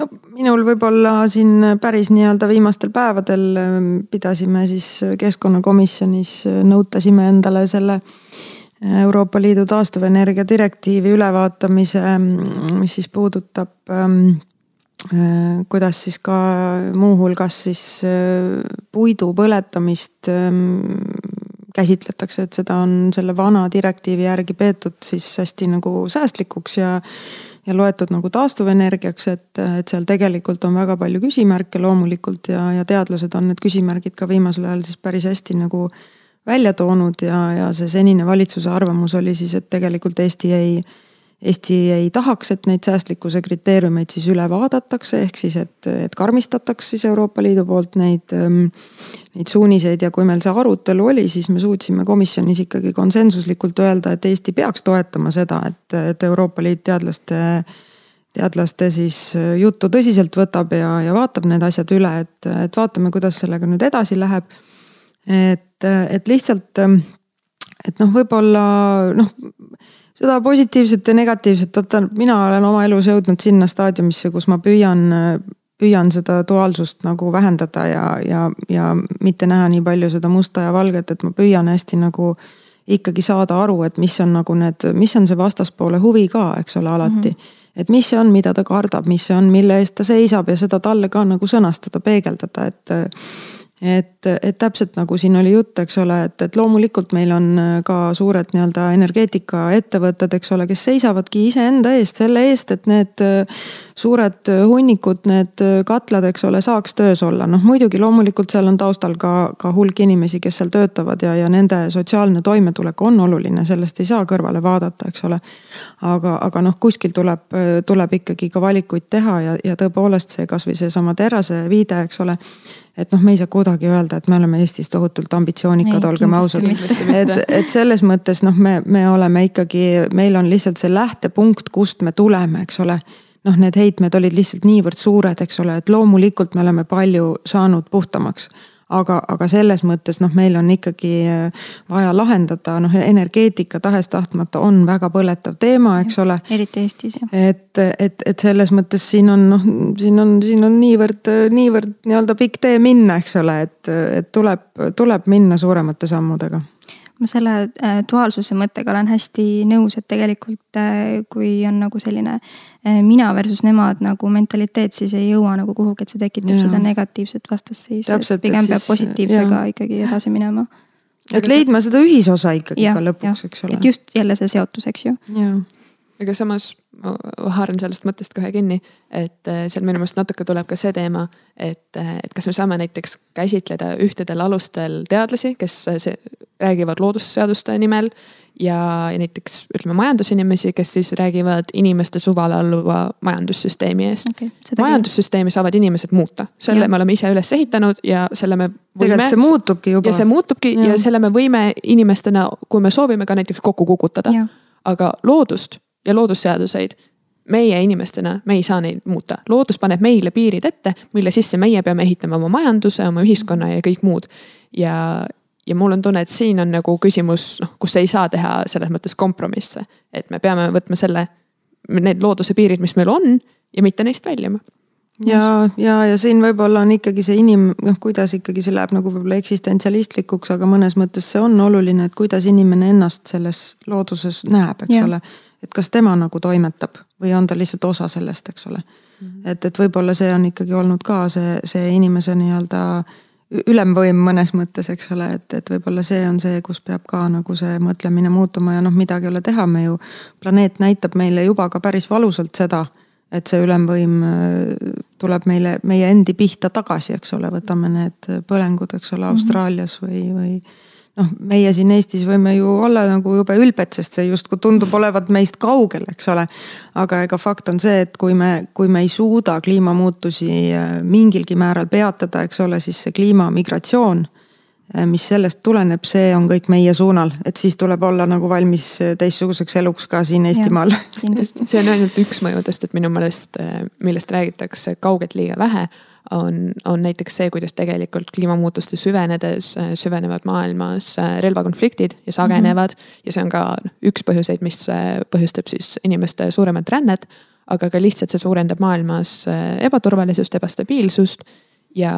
no minul võib-olla siin päris nii-öelda viimastel päevadel ähm, pidasime siis keskkonnakomisjonis, äh, nõutasime endale selle äh, Euroopa Liidu taastuvenergia direktiivi ülevaatamise, mm, mis siis puudutab ähm, kuidas siis ka muuhulgas siis puidu põletamist ähm, käsitletakse, et seda on selle vana direktiivi järgi peetud siis hästi nagu säästlikuks ja ja loetud nagu taastuvenergiaks, et, et seal tegelikult on väga palju küsimärke loomulikult ja, ja teadlased on need küsimärgid ka viimasel ajal siis päris hästi nagu välja toonud ja, ja see senine valitsuse arvamus oli siis, et tegelikult Eesti ei Eesti ei tahaks, et neid säästlikkuse kriteeriumeid siis üle vaadatakse, ehk siis, et, et karmistataks siis Euroopa Liidu poolt neid, ähm, neid suuniseid ja kui meil see arutelu oli, siis me suutsime komisjonis ikkagi konsensuslikult öelda, et Eesti peaks toetama seda, et, et Euroopa Liit teadlaste teadlaste siis juttu tõsiselt võtab ja, ja vaatab need asjad üle, et, et vaatame, kuidas sellega nüüd edasi läheb. et, et lihtsalt, et noh, võib-olla noh seda positiivset ja negatiivset, vaata mina olen oma elus jõudnud sinna staadiumisse, kus ma püüan, püüan seda duaalsust nagu vähendada ja, ja, ja mitte näha nii palju seda musta ja valget, et ma püüan hästi nagu ikkagi saada aru, et mis on nagu need, mis on see vastaspoole huvi ka, eks ole, alati mm. -hmm et mis see on, mida ta kardab, mis see on, mille eest ta seisab ja seda talle ka nagu sõnastada, peegeldada, et et, et täpselt nagu siin oli jutt, eks ole, et, et loomulikult meil on äh, ka suured nii-öelda energeetikaettevõtted, eks ole, kes seisavadki iseenda eest, selle eest, et need äh, suured hunnikud, need katlad, eks ole, saaks töös olla. noh, muidugi loomulikult seal on taustal ka, ka hulk inimesi, kes seal töötavad ja, ja nende sotsiaalne toimetulek on oluline, sellest ei saa kõrvale vaadata, eks ole. aga, aga noh, kuskil tuleb, tuleb ikkagi ka valikuid teha ja, ja tõepoolest see kasvõi seesama terase viide, eks ole et noh, me ei saa kuidagi öelda, öelda, et me oleme Eestis tohutult ambitsioonikad, olgem ausad. et, et selles mõttes noh, me, me oleme ikkagi, meil on lihtsalt see lähtepunkt, kust me tuleme, eks ole. Noh, need heitmed olid lihtsalt niivõrd suured, eks ole, et loomulikult me oleme palju saanud puhtamaks aga, aga selles mõttes noh, meil on ikkagi äh, vaja lahendada, noh energeetika tahes-tahtmata on väga põletav teema, eks ole. eriti Eestis jah. et, et, et selles mõttes siin on noh, siin on, siin on niivõrd, niivõrd nii-öelda pikk tee minna, eks ole, et, et tuleb, tuleb minna suuremate sammudega ma selle äh, duaalsuse mõttega olen hästi nõus, et tegelikult äh, kui on nagu selline äh, mina versus nemad nagu mentaliteet, siis ei jõua nagu kuhugi, et see tekitab ja. seda negatiivset vastasseisu. pigem peab positiivsega ja. ikkagi edasi minema. et leidma seda ühisosa ikkagi ja, ka lõpuks, eks ole. et just jälle see seotus, eks ju. Aga samas ma haaran sellest mõttest kohe kinni, et äh, seal minu meelest natuke tuleb ka see teema, et, äh, et kas me saame näiteks käsitleda ühtedel alustel teadlasi, kes äh, see, räägivad loodusseaduste nimel. ja, ja näiteks ütleme majandusinimesi, kes siis räägivad inimeste suvale alluva majandussüsteemi eest okay,. majandussüsteemi saavad inimesed muuta, selle ja. me oleme ise üles ehitanud ja selle me tegelikult see muutubki juba. ja see muutubki ja. ja selle me võime inimestena, kui me soovime ka näiteks kokku kukutada. aga loodust ja loodusseaduseid meie inimestena, me ei saa neid muuta. loodus paneb meile piirid ette, mille sisse meie peame ehitama oma majanduse, oma ühiskonna ja kõik muud. ja, ja mul on tunne, et siin on nagu küsimus, noh, kus ei saa teha selles mõttes kompromisse. et me peame võtma selle, need looduse piirid, mis meil on ja mitte neist väljuma ja, ja, ja siin võib-olla on ikkagi see inim-, noh, kuidas ikkagi see läheb nagu võib-olla eksistentsialistlikuks, aga mõnes mõttes see on oluline, et kuidas inimene ennast selles looduses näeb, eks ja. ole et kas tema nagu toimetab või on ta lihtsalt osa sellest, eks ole mm. -hmm. et, et võib-olla see on ikkagi olnud ka see, see inimese nii-öelda ülemvõim mõnes mõttes, eks ole, et, et võib-olla see on see, kus peab ka nagu see mõtlemine muutuma ja noh, midagi ei ole teha, me ju. planeet näitab meile juba ka päris valusalt seda, et see ülemvõim äh, tuleb meile, meie endi pihta tagasi, eks ole, võtame need põlengud, eks ole, Austraalias või, või noh, meie siin Eestis võime ju olla nagu jube ülbed, sest see justkui tundub olevat meist kaugel, eks ole. aga ega fakt on see, et kui me, kui me ei suuda kliimamuutusi äh, mingilgi määral peatada, eks ole, siis see kliimamigratsioon, äh, mis sellest tuleneb, see on kõik meie suunal, et siis tuleb olla nagu valmis äh, teistsuguseks eluks ka siin Eestimaal. see on ainult üks mõjudest, et minu meelest, millest räägitakse kaugelt liiga vähe on, on näiteks see, kuidas tegelikult kliimamuutuste süvenedes äh, süvenevad maailmas äh, relvakonfliktid ja sagenevad mm. -hmm. ja see on ka üks põhjuseid, mis äh, põhjustab siis inimeste suuremat rännet. aga ka lihtsalt see suurendab maailmas ebaturvalisust, ebastabiilsust. ja,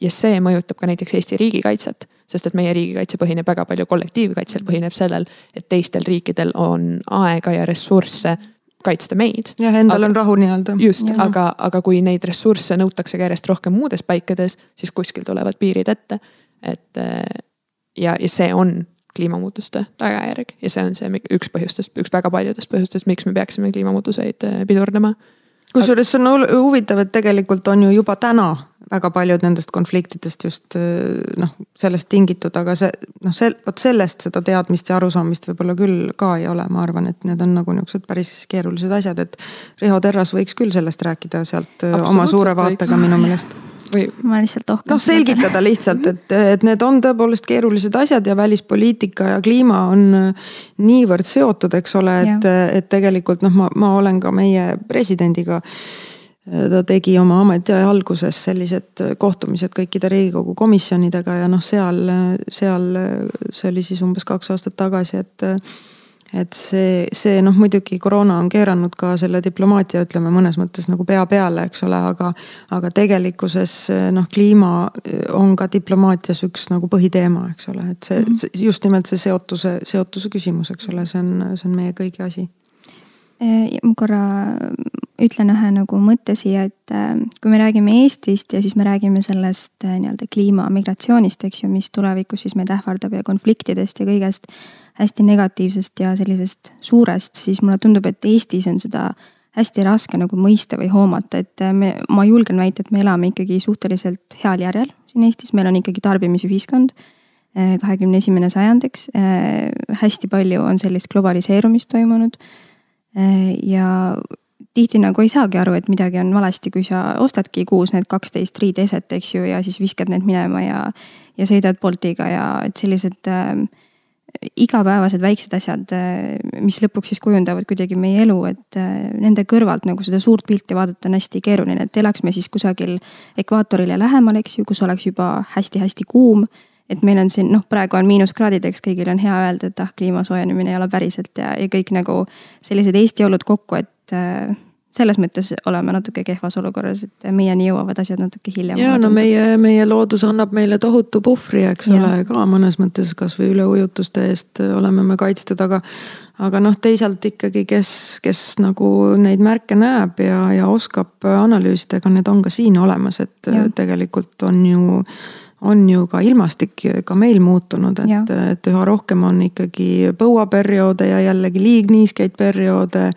ja see mõjutab ka näiteks Eesti riigikaitset sest et meie riigikaitse põhineb väga palju kollektiivkaitsel, põhineb sellel, et teistel riikidel on aega ja ressursse kaitsta meid. jah, endal aga, on rahu nii-öelda. just, aga, aga kui neid ressursse nõutakse järjest rohkem muudes paikades, siis kuskil tulevad piirid ette. et ja, ja see on kliimamuutuste tagajärg ja see on see üks põhjustest, üks väga paljudest põhjustest, miks me peaksime kliimamuutuseid eh, pidurdama. kusjuures see on huvitav, et tegelikult on ju juba täna väga paljud nendest konfliktidest just äh, noh, sellest tingitud, aga see noh, see vot sellest seda teadmist ja arusaamist võib-olla küll ka ei ole, ma arvan, et need on nagu niisugused päris keerulised asjad, et Riho Terras võiks küll sellest rääkida sealt äh, oma suure vaatega minu meelest või? ma lihtsalt ohkan. noh, selgitada lihtsalt, et, et need on tõepoolest keerulised asjad ja välispoliitika ja kliima on äh, niivõrd seotud, eks ole, et, et tegelikult noh, ma, ma olen ka meie presidendiga äh, ta tegi oma ametiaja alguses sellised kohtumised kõikide riigikogu komisjonidega ja noh, seal, seal see oli siis umbes kaks aastat tagasi, et. et see, see noh, muidugi koroona on keeranud ka selle diplomaatia, ütleme mõnes mõttes nagu pea peale, eks ole, aga. aga tegelikkuses noh, kliima on ka diplomaatias üks nagu põhiteema, eks ole, et see mm -hmm. just nimelt see seotuse, seotuse küsimus, eks ole, see on, see on meie kõigi asi ma korra ütlen ühe nagu mõtte siia, et äh, kui me räägime Eestist ja siis me räägime sellest äh, nii-öelda kliimamigratsioonist, eks ju, mis tulevikus siis meid ähvardab ja konfliktidest ja kõigest hästi negatiivsest ja sellisest suurest, siis mulle tundub, et Eestis on seda hästi raske nagu mõista või hoomata, et äh, me, ma julgen väita, et me elame ikkagi suhteliselt heal järjel siin Eestis, meil on ikkagi tarbimisühiskond kahekümne esimene sajand, eks. hästi palju on sellist globaliseerumist toimunud ja tihti nagu ei saagi aru, et midagi on valesti, kui sa ostadki kuus need kaksteist riideeset, eks ju, ja siis viskad need minema ja, ja sõidad Boltiga ja et sellised äh, igapäevased väiksed asjad, äh, mis lõpuks siis kujundavad kuidagi meie elu, et äh, nende kõrvalt nagu seda suurt pilti vaadata on hästi keeruline, et elaks me siis kusagil ekvaatorile lähemal, eks ju, kus oleks juba hästi-hästi kuum et meil on siin noh, praegu on miinuskraadideks, kõigil on hea öelda, et ah, kliima soojenemine ei ole päriselt ja, ja kõik nagu sellised Eesti olud kokku, et äh, selles mõttes oleme natuke kehvas olukorras, et meieni jõuavad asjad natuke hiljem. ja no meie, meie loodus annab meile tohutu puhvri, eks ja. ole, ka mõnes mõttes kasvõi üleujutuste eest oleme me kaitstud, aga. aga noh, teisalt ikkagi, kes, kes nagu neid märke näeb ja, ja oskab analüüsida, ega need on ka siin olemas, et ja. tegelikult on ju on ju ka ilmastik ka meil muutunud, et, et üha rohkem on ikkagi põuaperioode ja jällegi liigniiskeid perioode.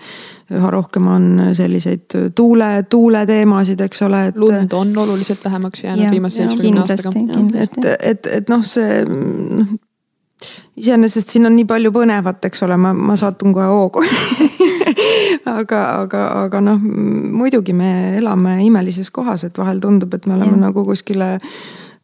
üha rohkem on selliseid tuule, tuuleteemasid, eks ole, et. lund on oluliselt vähemaks jäänud viimase seitsmekümne aastaga. et, et, et noh, see noh iseenesest siin on nii palju põnevat, eks ole, ma, ma satun kohe hoogu aga, aga, aga noh, muidugi me elame imelises kohas, et vahel tundub, et me oleme ja. nagu kuskile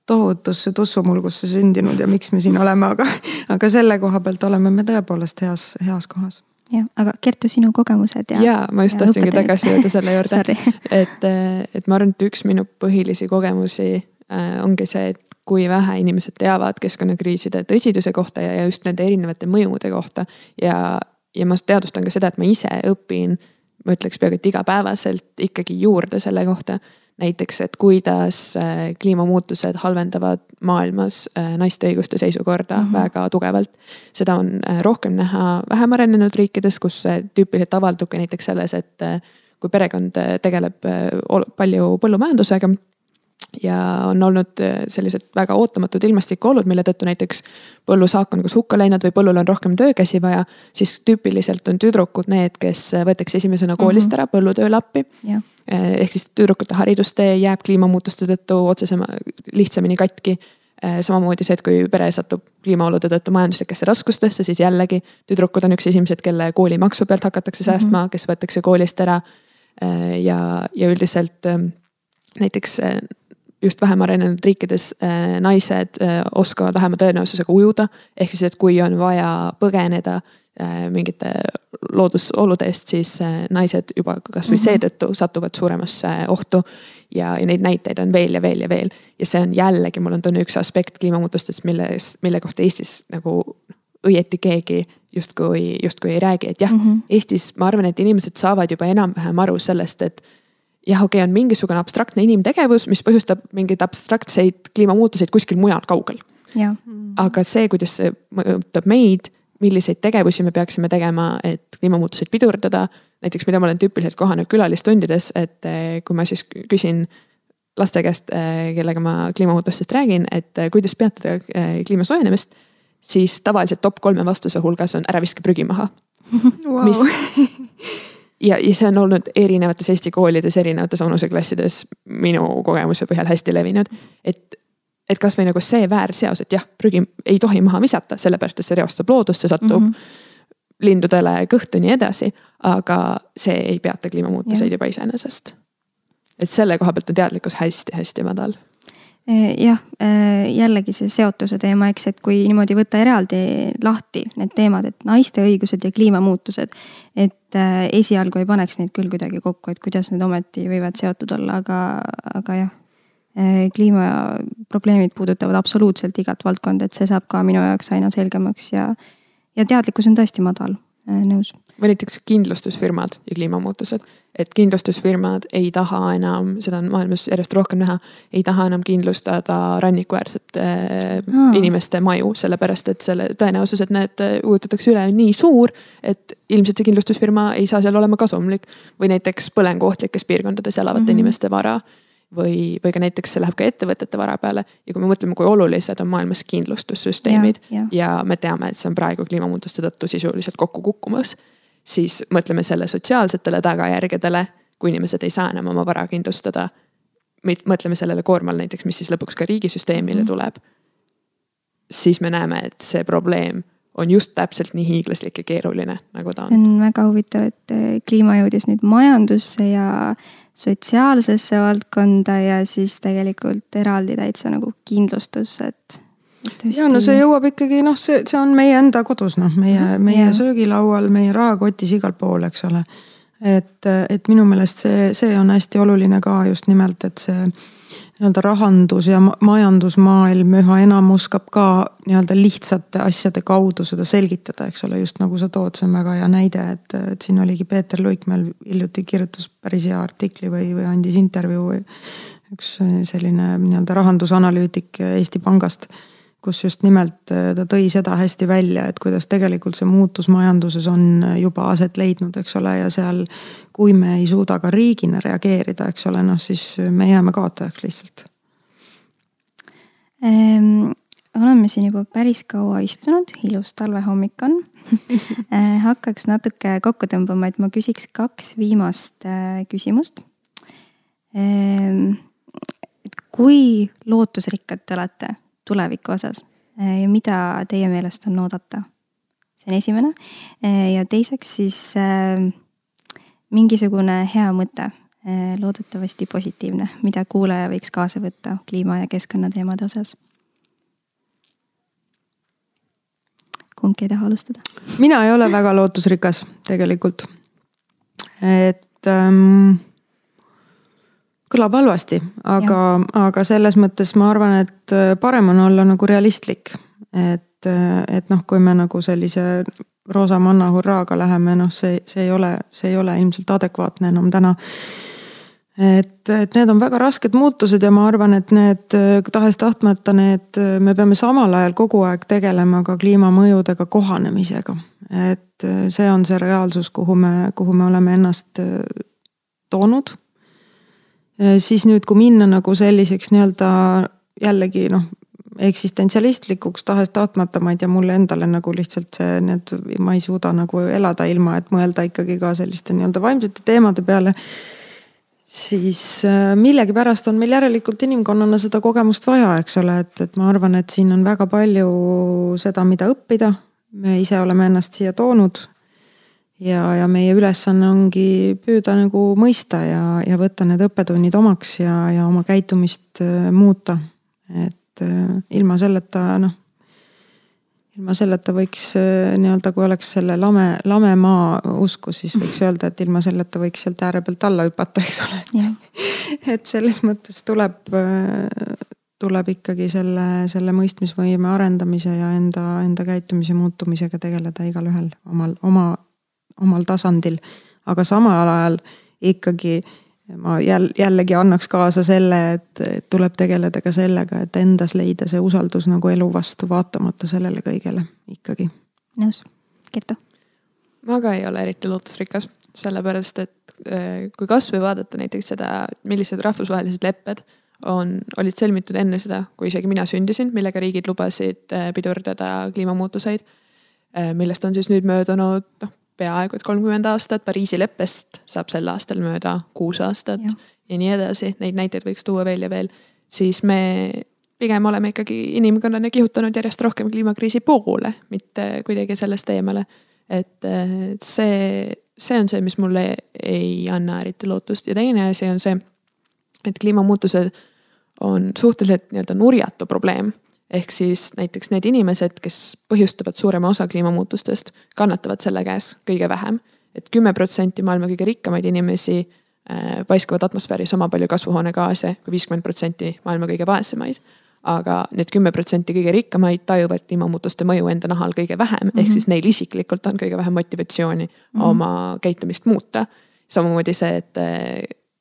tohutusse tussumulgusse sündinud ja miks me siin oleme, aga, aga selle koha pealt oleme me tõepoolest heas, heas kohas jah, aga Kertu, sinu kogemused ja. ja ma just tahtsingi tagasi jõuda selle juurde et, et ma arvan, et üks minu põhilisi kogemusi äh, ongi see, et kui vähe inimesed teavad keskkonnakriiside tõsiduse kohta ja, ja just nende erinevate mõjude kohta. ja, ja ma teadvustan ka seda, et ma ise õpin, ma ütleks peaaegu et igapäevaselt ikkagi juurde selle kohta näiteks, et kuidas äh, kliimamuutused halvendavad maailmas äh, naiste õiguste seisukorda mm -hmm. väga tugevalt. seda on äh, rohkem näha vähem arenenud riikides, kus see tüüpiliselt avaldubki näiteks selles, et kui perekond tegeleb palju põllumajandusega ja on olnud äh, sellised väga ootamatud ilmastikuolud, mille tõttu näiteks põllusaak on kas hukka läinud või põllul on rohkem töökäsi vaja. siis tüüpiliselt on tüdrukud need, kes võetakse esimesena koolist mhm. ära põllutööle appi. Äh, ehk siis tüdrukute haridustee jääb kliimamuutuste tõttu otsesema, lihtsamini katki. Äh, samamoodi see, et kui pere satub kliimaolude tõttu majanduslikesse raskustesse, siis jällegi tüdrukud on üks esimesed, kelle koolimaksu pealt hakatakse säästma mm, -hmm. kes võetakse koolist ära. ja, ja üldiselt näiteks just vähem arenenud riikides äh, naised äh, oskavad vähema tõenäosusega ujuda. ehk siis, et kui on vaja põgeneda äh, mingite loodusolude eest, siis naised juba kasvõi mm -hmm. seetõttu satuvad suuremasse ohtu. ja, ja neid näiteid on veel ja veel ja veel ja see on jällegi, mul on tunne üks aspekt kliimamuutustest, milles, mille kohta Eestis nagu õieti keegi justkui, justkui ei räägi, et jah mm, -hmm. Eestis ma arvan, et inimesed saavad juba enam-vähem aru sellest, et jah, okei okay,, on mingisugune abstraktne inimtegevus, mis põhjustab mingeid abstraktseid kliimamuutuseid kuskil mujal kaugel. aga see, kuidas see mõjutab meid, milliseid tegevusi me peaksime tegema, et kliimamuutuseid pidurdada. näiteks, mida ma olen tüüpiliselt kohanud külalistundides, et eh, kui ma siis küsin laste käest, eh, kellega ma kliimamuutustest räägin, et eh, kuidas peatada kliima soojenemist. siis tavaliselt top kolme vastuse hulgas on ära viska prügi maha wow.. mis ja, ja see on olnud erinevates Eesti koolides, erinevates vanuseklassides minu kogemuse põhjal hästi levinud. et, et kasvõi nagu see väärseos, et jah, prügi ei tohi maha visata, sellepärast et see reostab loodust, see satub mm -hmm. lindudele kõhtu ja nii edasi. aga see ei peata kliimamuutuseid juba iseenesest. et selle koha pealt on teadlikkus hästi-hästi madal jah, eh, jällegi see seotuse teema, eks, et kui niimoodi võtta eraldi lahti need teemad, et naiste õigused ja kliimamuutused. et eh, esialgu ei paneks neid küll kuidagi kokku, et kuidas need ometi võivad seotud olla, aga, aga jah. kliimaprobleemid puudutavad absoluutselt igat valdkonda, et see saab ka minu jaoks aina selgemaks ja, ja teadlikkus on tõesti madal, nõus või näiteks kindlustusfirmad ja kliimamuutused. et kindlustusfirmad ei taha enam, seda on maailmas järjest rohkem näha, ei taha enam kindlustada rannikuäärsete hmm. inimeste maju, sellepärast et selle tõenäosus, et need ujutatakse üle, on nii suur. et ilmselt see kindlustusfirma ei saa seal olema kasumlik või näiteks põlenguohtlikes piirkondades elavate mm -hmm. inimeste vara või, või ka näiteks see läheb ka ettevõtete vara peale. ja kui me mõtleme, kui olulised on maailmas kindlustussüsteemid ja, ja. ja me teame, et see on praegu kliimamuutuste tõttu sisuliselt kokku kukkumas siis mõtleme selle sotsiaalsetele tagajärgedele, kui inimesed ei saa enam oma vara kindlustada. mõtleme sellele koormale näiteks, mis siis lõpuks ka riigisüsteemile mhm. tuleb. siis me näeme, et see probleem on just täpselt nii hiiglaslik ja keeruline, nagu ta see on. on väga huvitav, et äh, kliima jõudis nüüd majandusse ja sotsiaalsesse valdkonda ja siis tegelikult eraldi täitsa nagu kindlustus, et. ja no see jõuab ikkagi noh, see, see on meie enda kodus noh, meie, meie ja. söögilaual, meie rahakotis igal pool, eks ole. et, et minu meelest see, see on hästi oluline ka just nimelt, et see nii-öelda rahandus ja majandusmaailm üha enam oskab ka nii-öelda lihtsate asjade kaudu seda selgitada, eks ole, just nagu sa tood, see on väga hea näide, et, et siin oligi Peeter Luik meil hiljuti kirjutas päris hea artikli või, või andis intervjuu. üks selline nii-öelda rahandusanalüütik Eesti Pangast kus just nimelt äh, ta tõi seda hästi välja, et kuidas tegelikult see muutus majanduses on äh, juba aset leidnud, eks ole, ja seal. kui me ei suuda ka riigina reageerida, eks ole, noh siis me jääme kaotajaks lihtsalt ehm,. oleme siin juba päris kaua istunud, ilus talvehommik on äh, hakkaks natuke kokku tõmbama, et ma küsiks kaks viimast küsimust ehm,. kui lootusrikkad te olete tuleviku osas eh, ja mida teie meelest on oodata? see on esimene. Eh, ja teiseks siis eh, mingisugune hea mõte, loodetavasti positiivne, mida kuulaja võiks kaasa võtta kliima ja keskkonnateemade osas. kumbki ei taha alustada? mina ei ole väga lootusrikas tegelikult. et ähm, kõlab halvasti, aga, aga selles mõttes ma arvan, et äh, parem on olla nagu realistlik. et, äh, et noh, kui me nagu sellise roosa manna hurraaga läheme, noh, see, see ei ole, see ei ole ilmselt adekvaatne enam täna. et, et need on väga rasked muutused ja ma arvan, et need äh, tahes-tahtmata need, me peame samal ajal kogu aeg tegelema ka kliimamõjudega kohanemisega. et see on see reaalsus, kuhu me, kuhu me oleme ennast toonud siis nüüd, kui minna nagu selliseks nii-öelda jällegi noh, eksistentsialistlikuks tahes-tahtmata, ma ei tea, mulle endale nagu lihtsalt see, need, ma ei suuda nagu elada ilma, et mõelda ikkagi ka selliste nii-öelda vaimsete teemade peale. siis äh, millegipärast on meil järelikult inimkonnana seda kogemust vaja, eks ole, et, et ma arvan, et siin on väga palju seda, mida õppida. me ise oleme ennast siia toonud ja, ja meie ülesanne ongi püüda nagu mõista ja, ja võtta need õppetunnid omaks ja, ja oma käitumist äh, muuta. et äh, ilma selleta noh, ilma selleta võiks äh, nii-öelda, kui oleks selle lame, lame maa usku, siis võiks öelda, et ilma selleta võiks sealt ääre pealt alla hüpata, eks ole. et selles mõttes tuleb, tuleb ikkagi selle, selle mõistmisvõime arendamise ja enda, enda käitumise muutumisega tegeleda igalühel omal, oma omal tasandil. aga samal ajal ikkagi ma jälle, jällegi annaks kaasa selle, et tuleb tegeleda ka sellega, et endas leida see usaldus nagu elu vastu, vaatamata sellele kõigele ikkagi. nõus, Kertu? ma ka ei ole eriti lootusrikas, sellepärast et äh, kui kasvõi vaadata näiteks seda, millised rahvusvahelised lepped on, olid sõlmitud enne seda, kui isegi mina sündisin, millega riigid lubasid äh, pidurdada kliimamuutuseid. Äh, millest on siis nüüd möödunud noh, peaaegu et kolmkümmend aastat, Pariisi leppest saab sel aastal mööda kuus aastat ja. ja nii edasi, neid näiteid võiks tuua veel ja veel. siis me pigem oleme ikkagi inimkonnana kihutanud järjest rohkem kliimakriisi poole, mitte kuidagi sellest eemale. et see, see on see, mis mulle ei anna eriti lootust ja teine asi on see, et kliimamuutused on suhteliselt nii-öelda nurjatu probleem ehk siis näiteks need inimesed, kes põhjustavad suurema osa kliimamuutustest, kannatavad selle käes kõige vähem. et kümme protsenti maailma kõige rikkamaid inimesi äh, paiskavad atmosfääri sama palju kasvuhoonegaase kui viiskümmend protsenti maailma kõige vaesemaid. aga need kümme protsenti kõige rikkamaid tajuvad kliimamuutuste mõju enda nahal kõige vähem mm, -hmm. ehk siis neil isiklikult on kõige vähem motivatsiooni mm -hmm. oma käitumist muuta. samamoodi see, et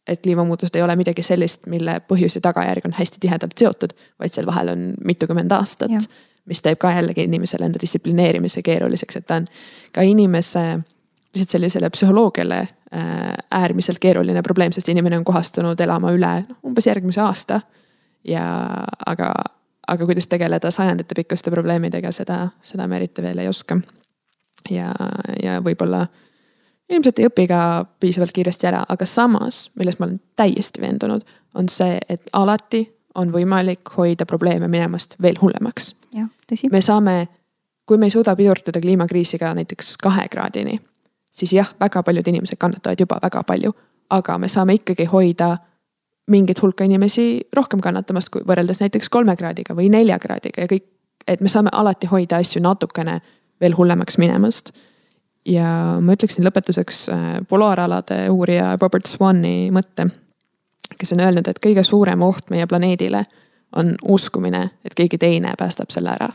et kliimamuutused ei ole midagi sellist, mille põhjus ja tagajärg on hästi tihedalt seotud, vaid seal vahel on mitukümmend aastat. mis teeb ka jällegi inimesele enda distsiplineerimise keeruliseks, et ta on ka inimese lihtsalt sellisele psühholoogiale äh, äärmiselt keeruline probleem, sest inimene on kohastunud elama üle noh, umbes järgmise aasta. ja aga, aga kuidas tegeleda sajandite pikkuste probleemidega, seda, seda me eriti veel ei oska. ja, ja võib-olla ilmselt ei õpi ka piisavalt kiiresti ära, aga samas, milles ma olen täiesti veendunud, on see, et alati on võimalik hoida probleeme minemast veel hullemaks. me saame kui me ei suuda pidurdada kliimakriisiga näiteks kahe kraadini, siis jah, väga paljud inimesed kannatavad juba väga palju, aga me saame ikkagi hoida mingit hulka inimesi rohkem kannatamast, kui võrreldes näiteks kolme kraadiga või nelja kraadiga ja kõik, et me saame alati hoida asju natukene veel hullemaks minemast. Ja ma ütleksin lõpetuseks äh, polaaralade uurija Robert Swani mõtte, kes on öelnud, et kõige suurem oht meie planeedile on uskumine, et keegi teine päästab selle ära.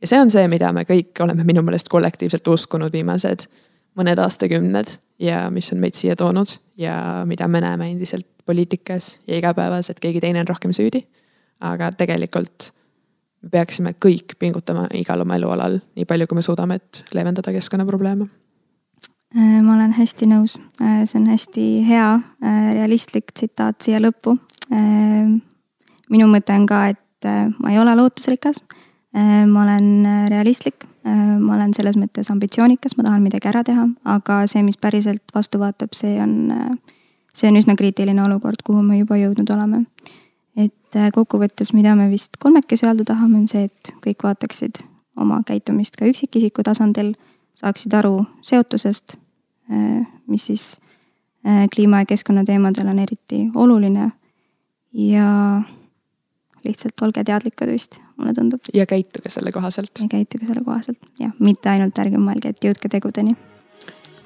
ja see on see, mida me kõik oleme minu meelest kollektiivselt uskunud viimased mõned aastakümned ja mis on meid siia toonud ja mida me näeme endiselt poliitikas ja igapäevas, et keegi teine on rohkem süüdi. aga tegelikult me peaksime kõik pingutama igal oma elualal nii palju, kui me suudame, et leevendada keskkonnaprobleeme. Äh, ma olen hästi nõus, äh, see on hästi hea äh, realistlik tsitaat siia lõppu. minu mõte on ka, et ma ei ole lootusrikas. ma olen realistlik, ma olen selles mõttes ambitsioonikas, ma tahan midagi ära teha, aga see, mis päriselt vastu vaatab, see on, see on üsna kriitiline olukord, kuhu me juba jõudnud oleme. Et kokkuvõttes, mida me vist kolmekesi öelda tahame, on see, et kõik vaataksid oma käitumist ka üksikisiku tasandil, saaksid aru seotusest, äh, mis siis äh, kliima ja keskkonna teemadel on eriti oluline. ja lihtsalt olge teadlikud vist, mulle tundub. ja käituge selle kohaselt. ja käituge selle kohaselt, jah, mitte ainult ärge mõelge, et jõudke tegudeni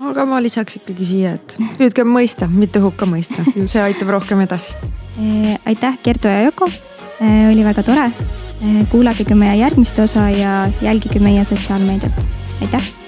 aga ma lisaks ikkagi siia, et püüdke mõista, mitte hukka mõista, see aitab rohkem edasi. aitäh, Kertu ja Yoko, oli väga tore. kuulake ka meie järgmist osa ja jälgige meie sotsiaalmeediat, aitäh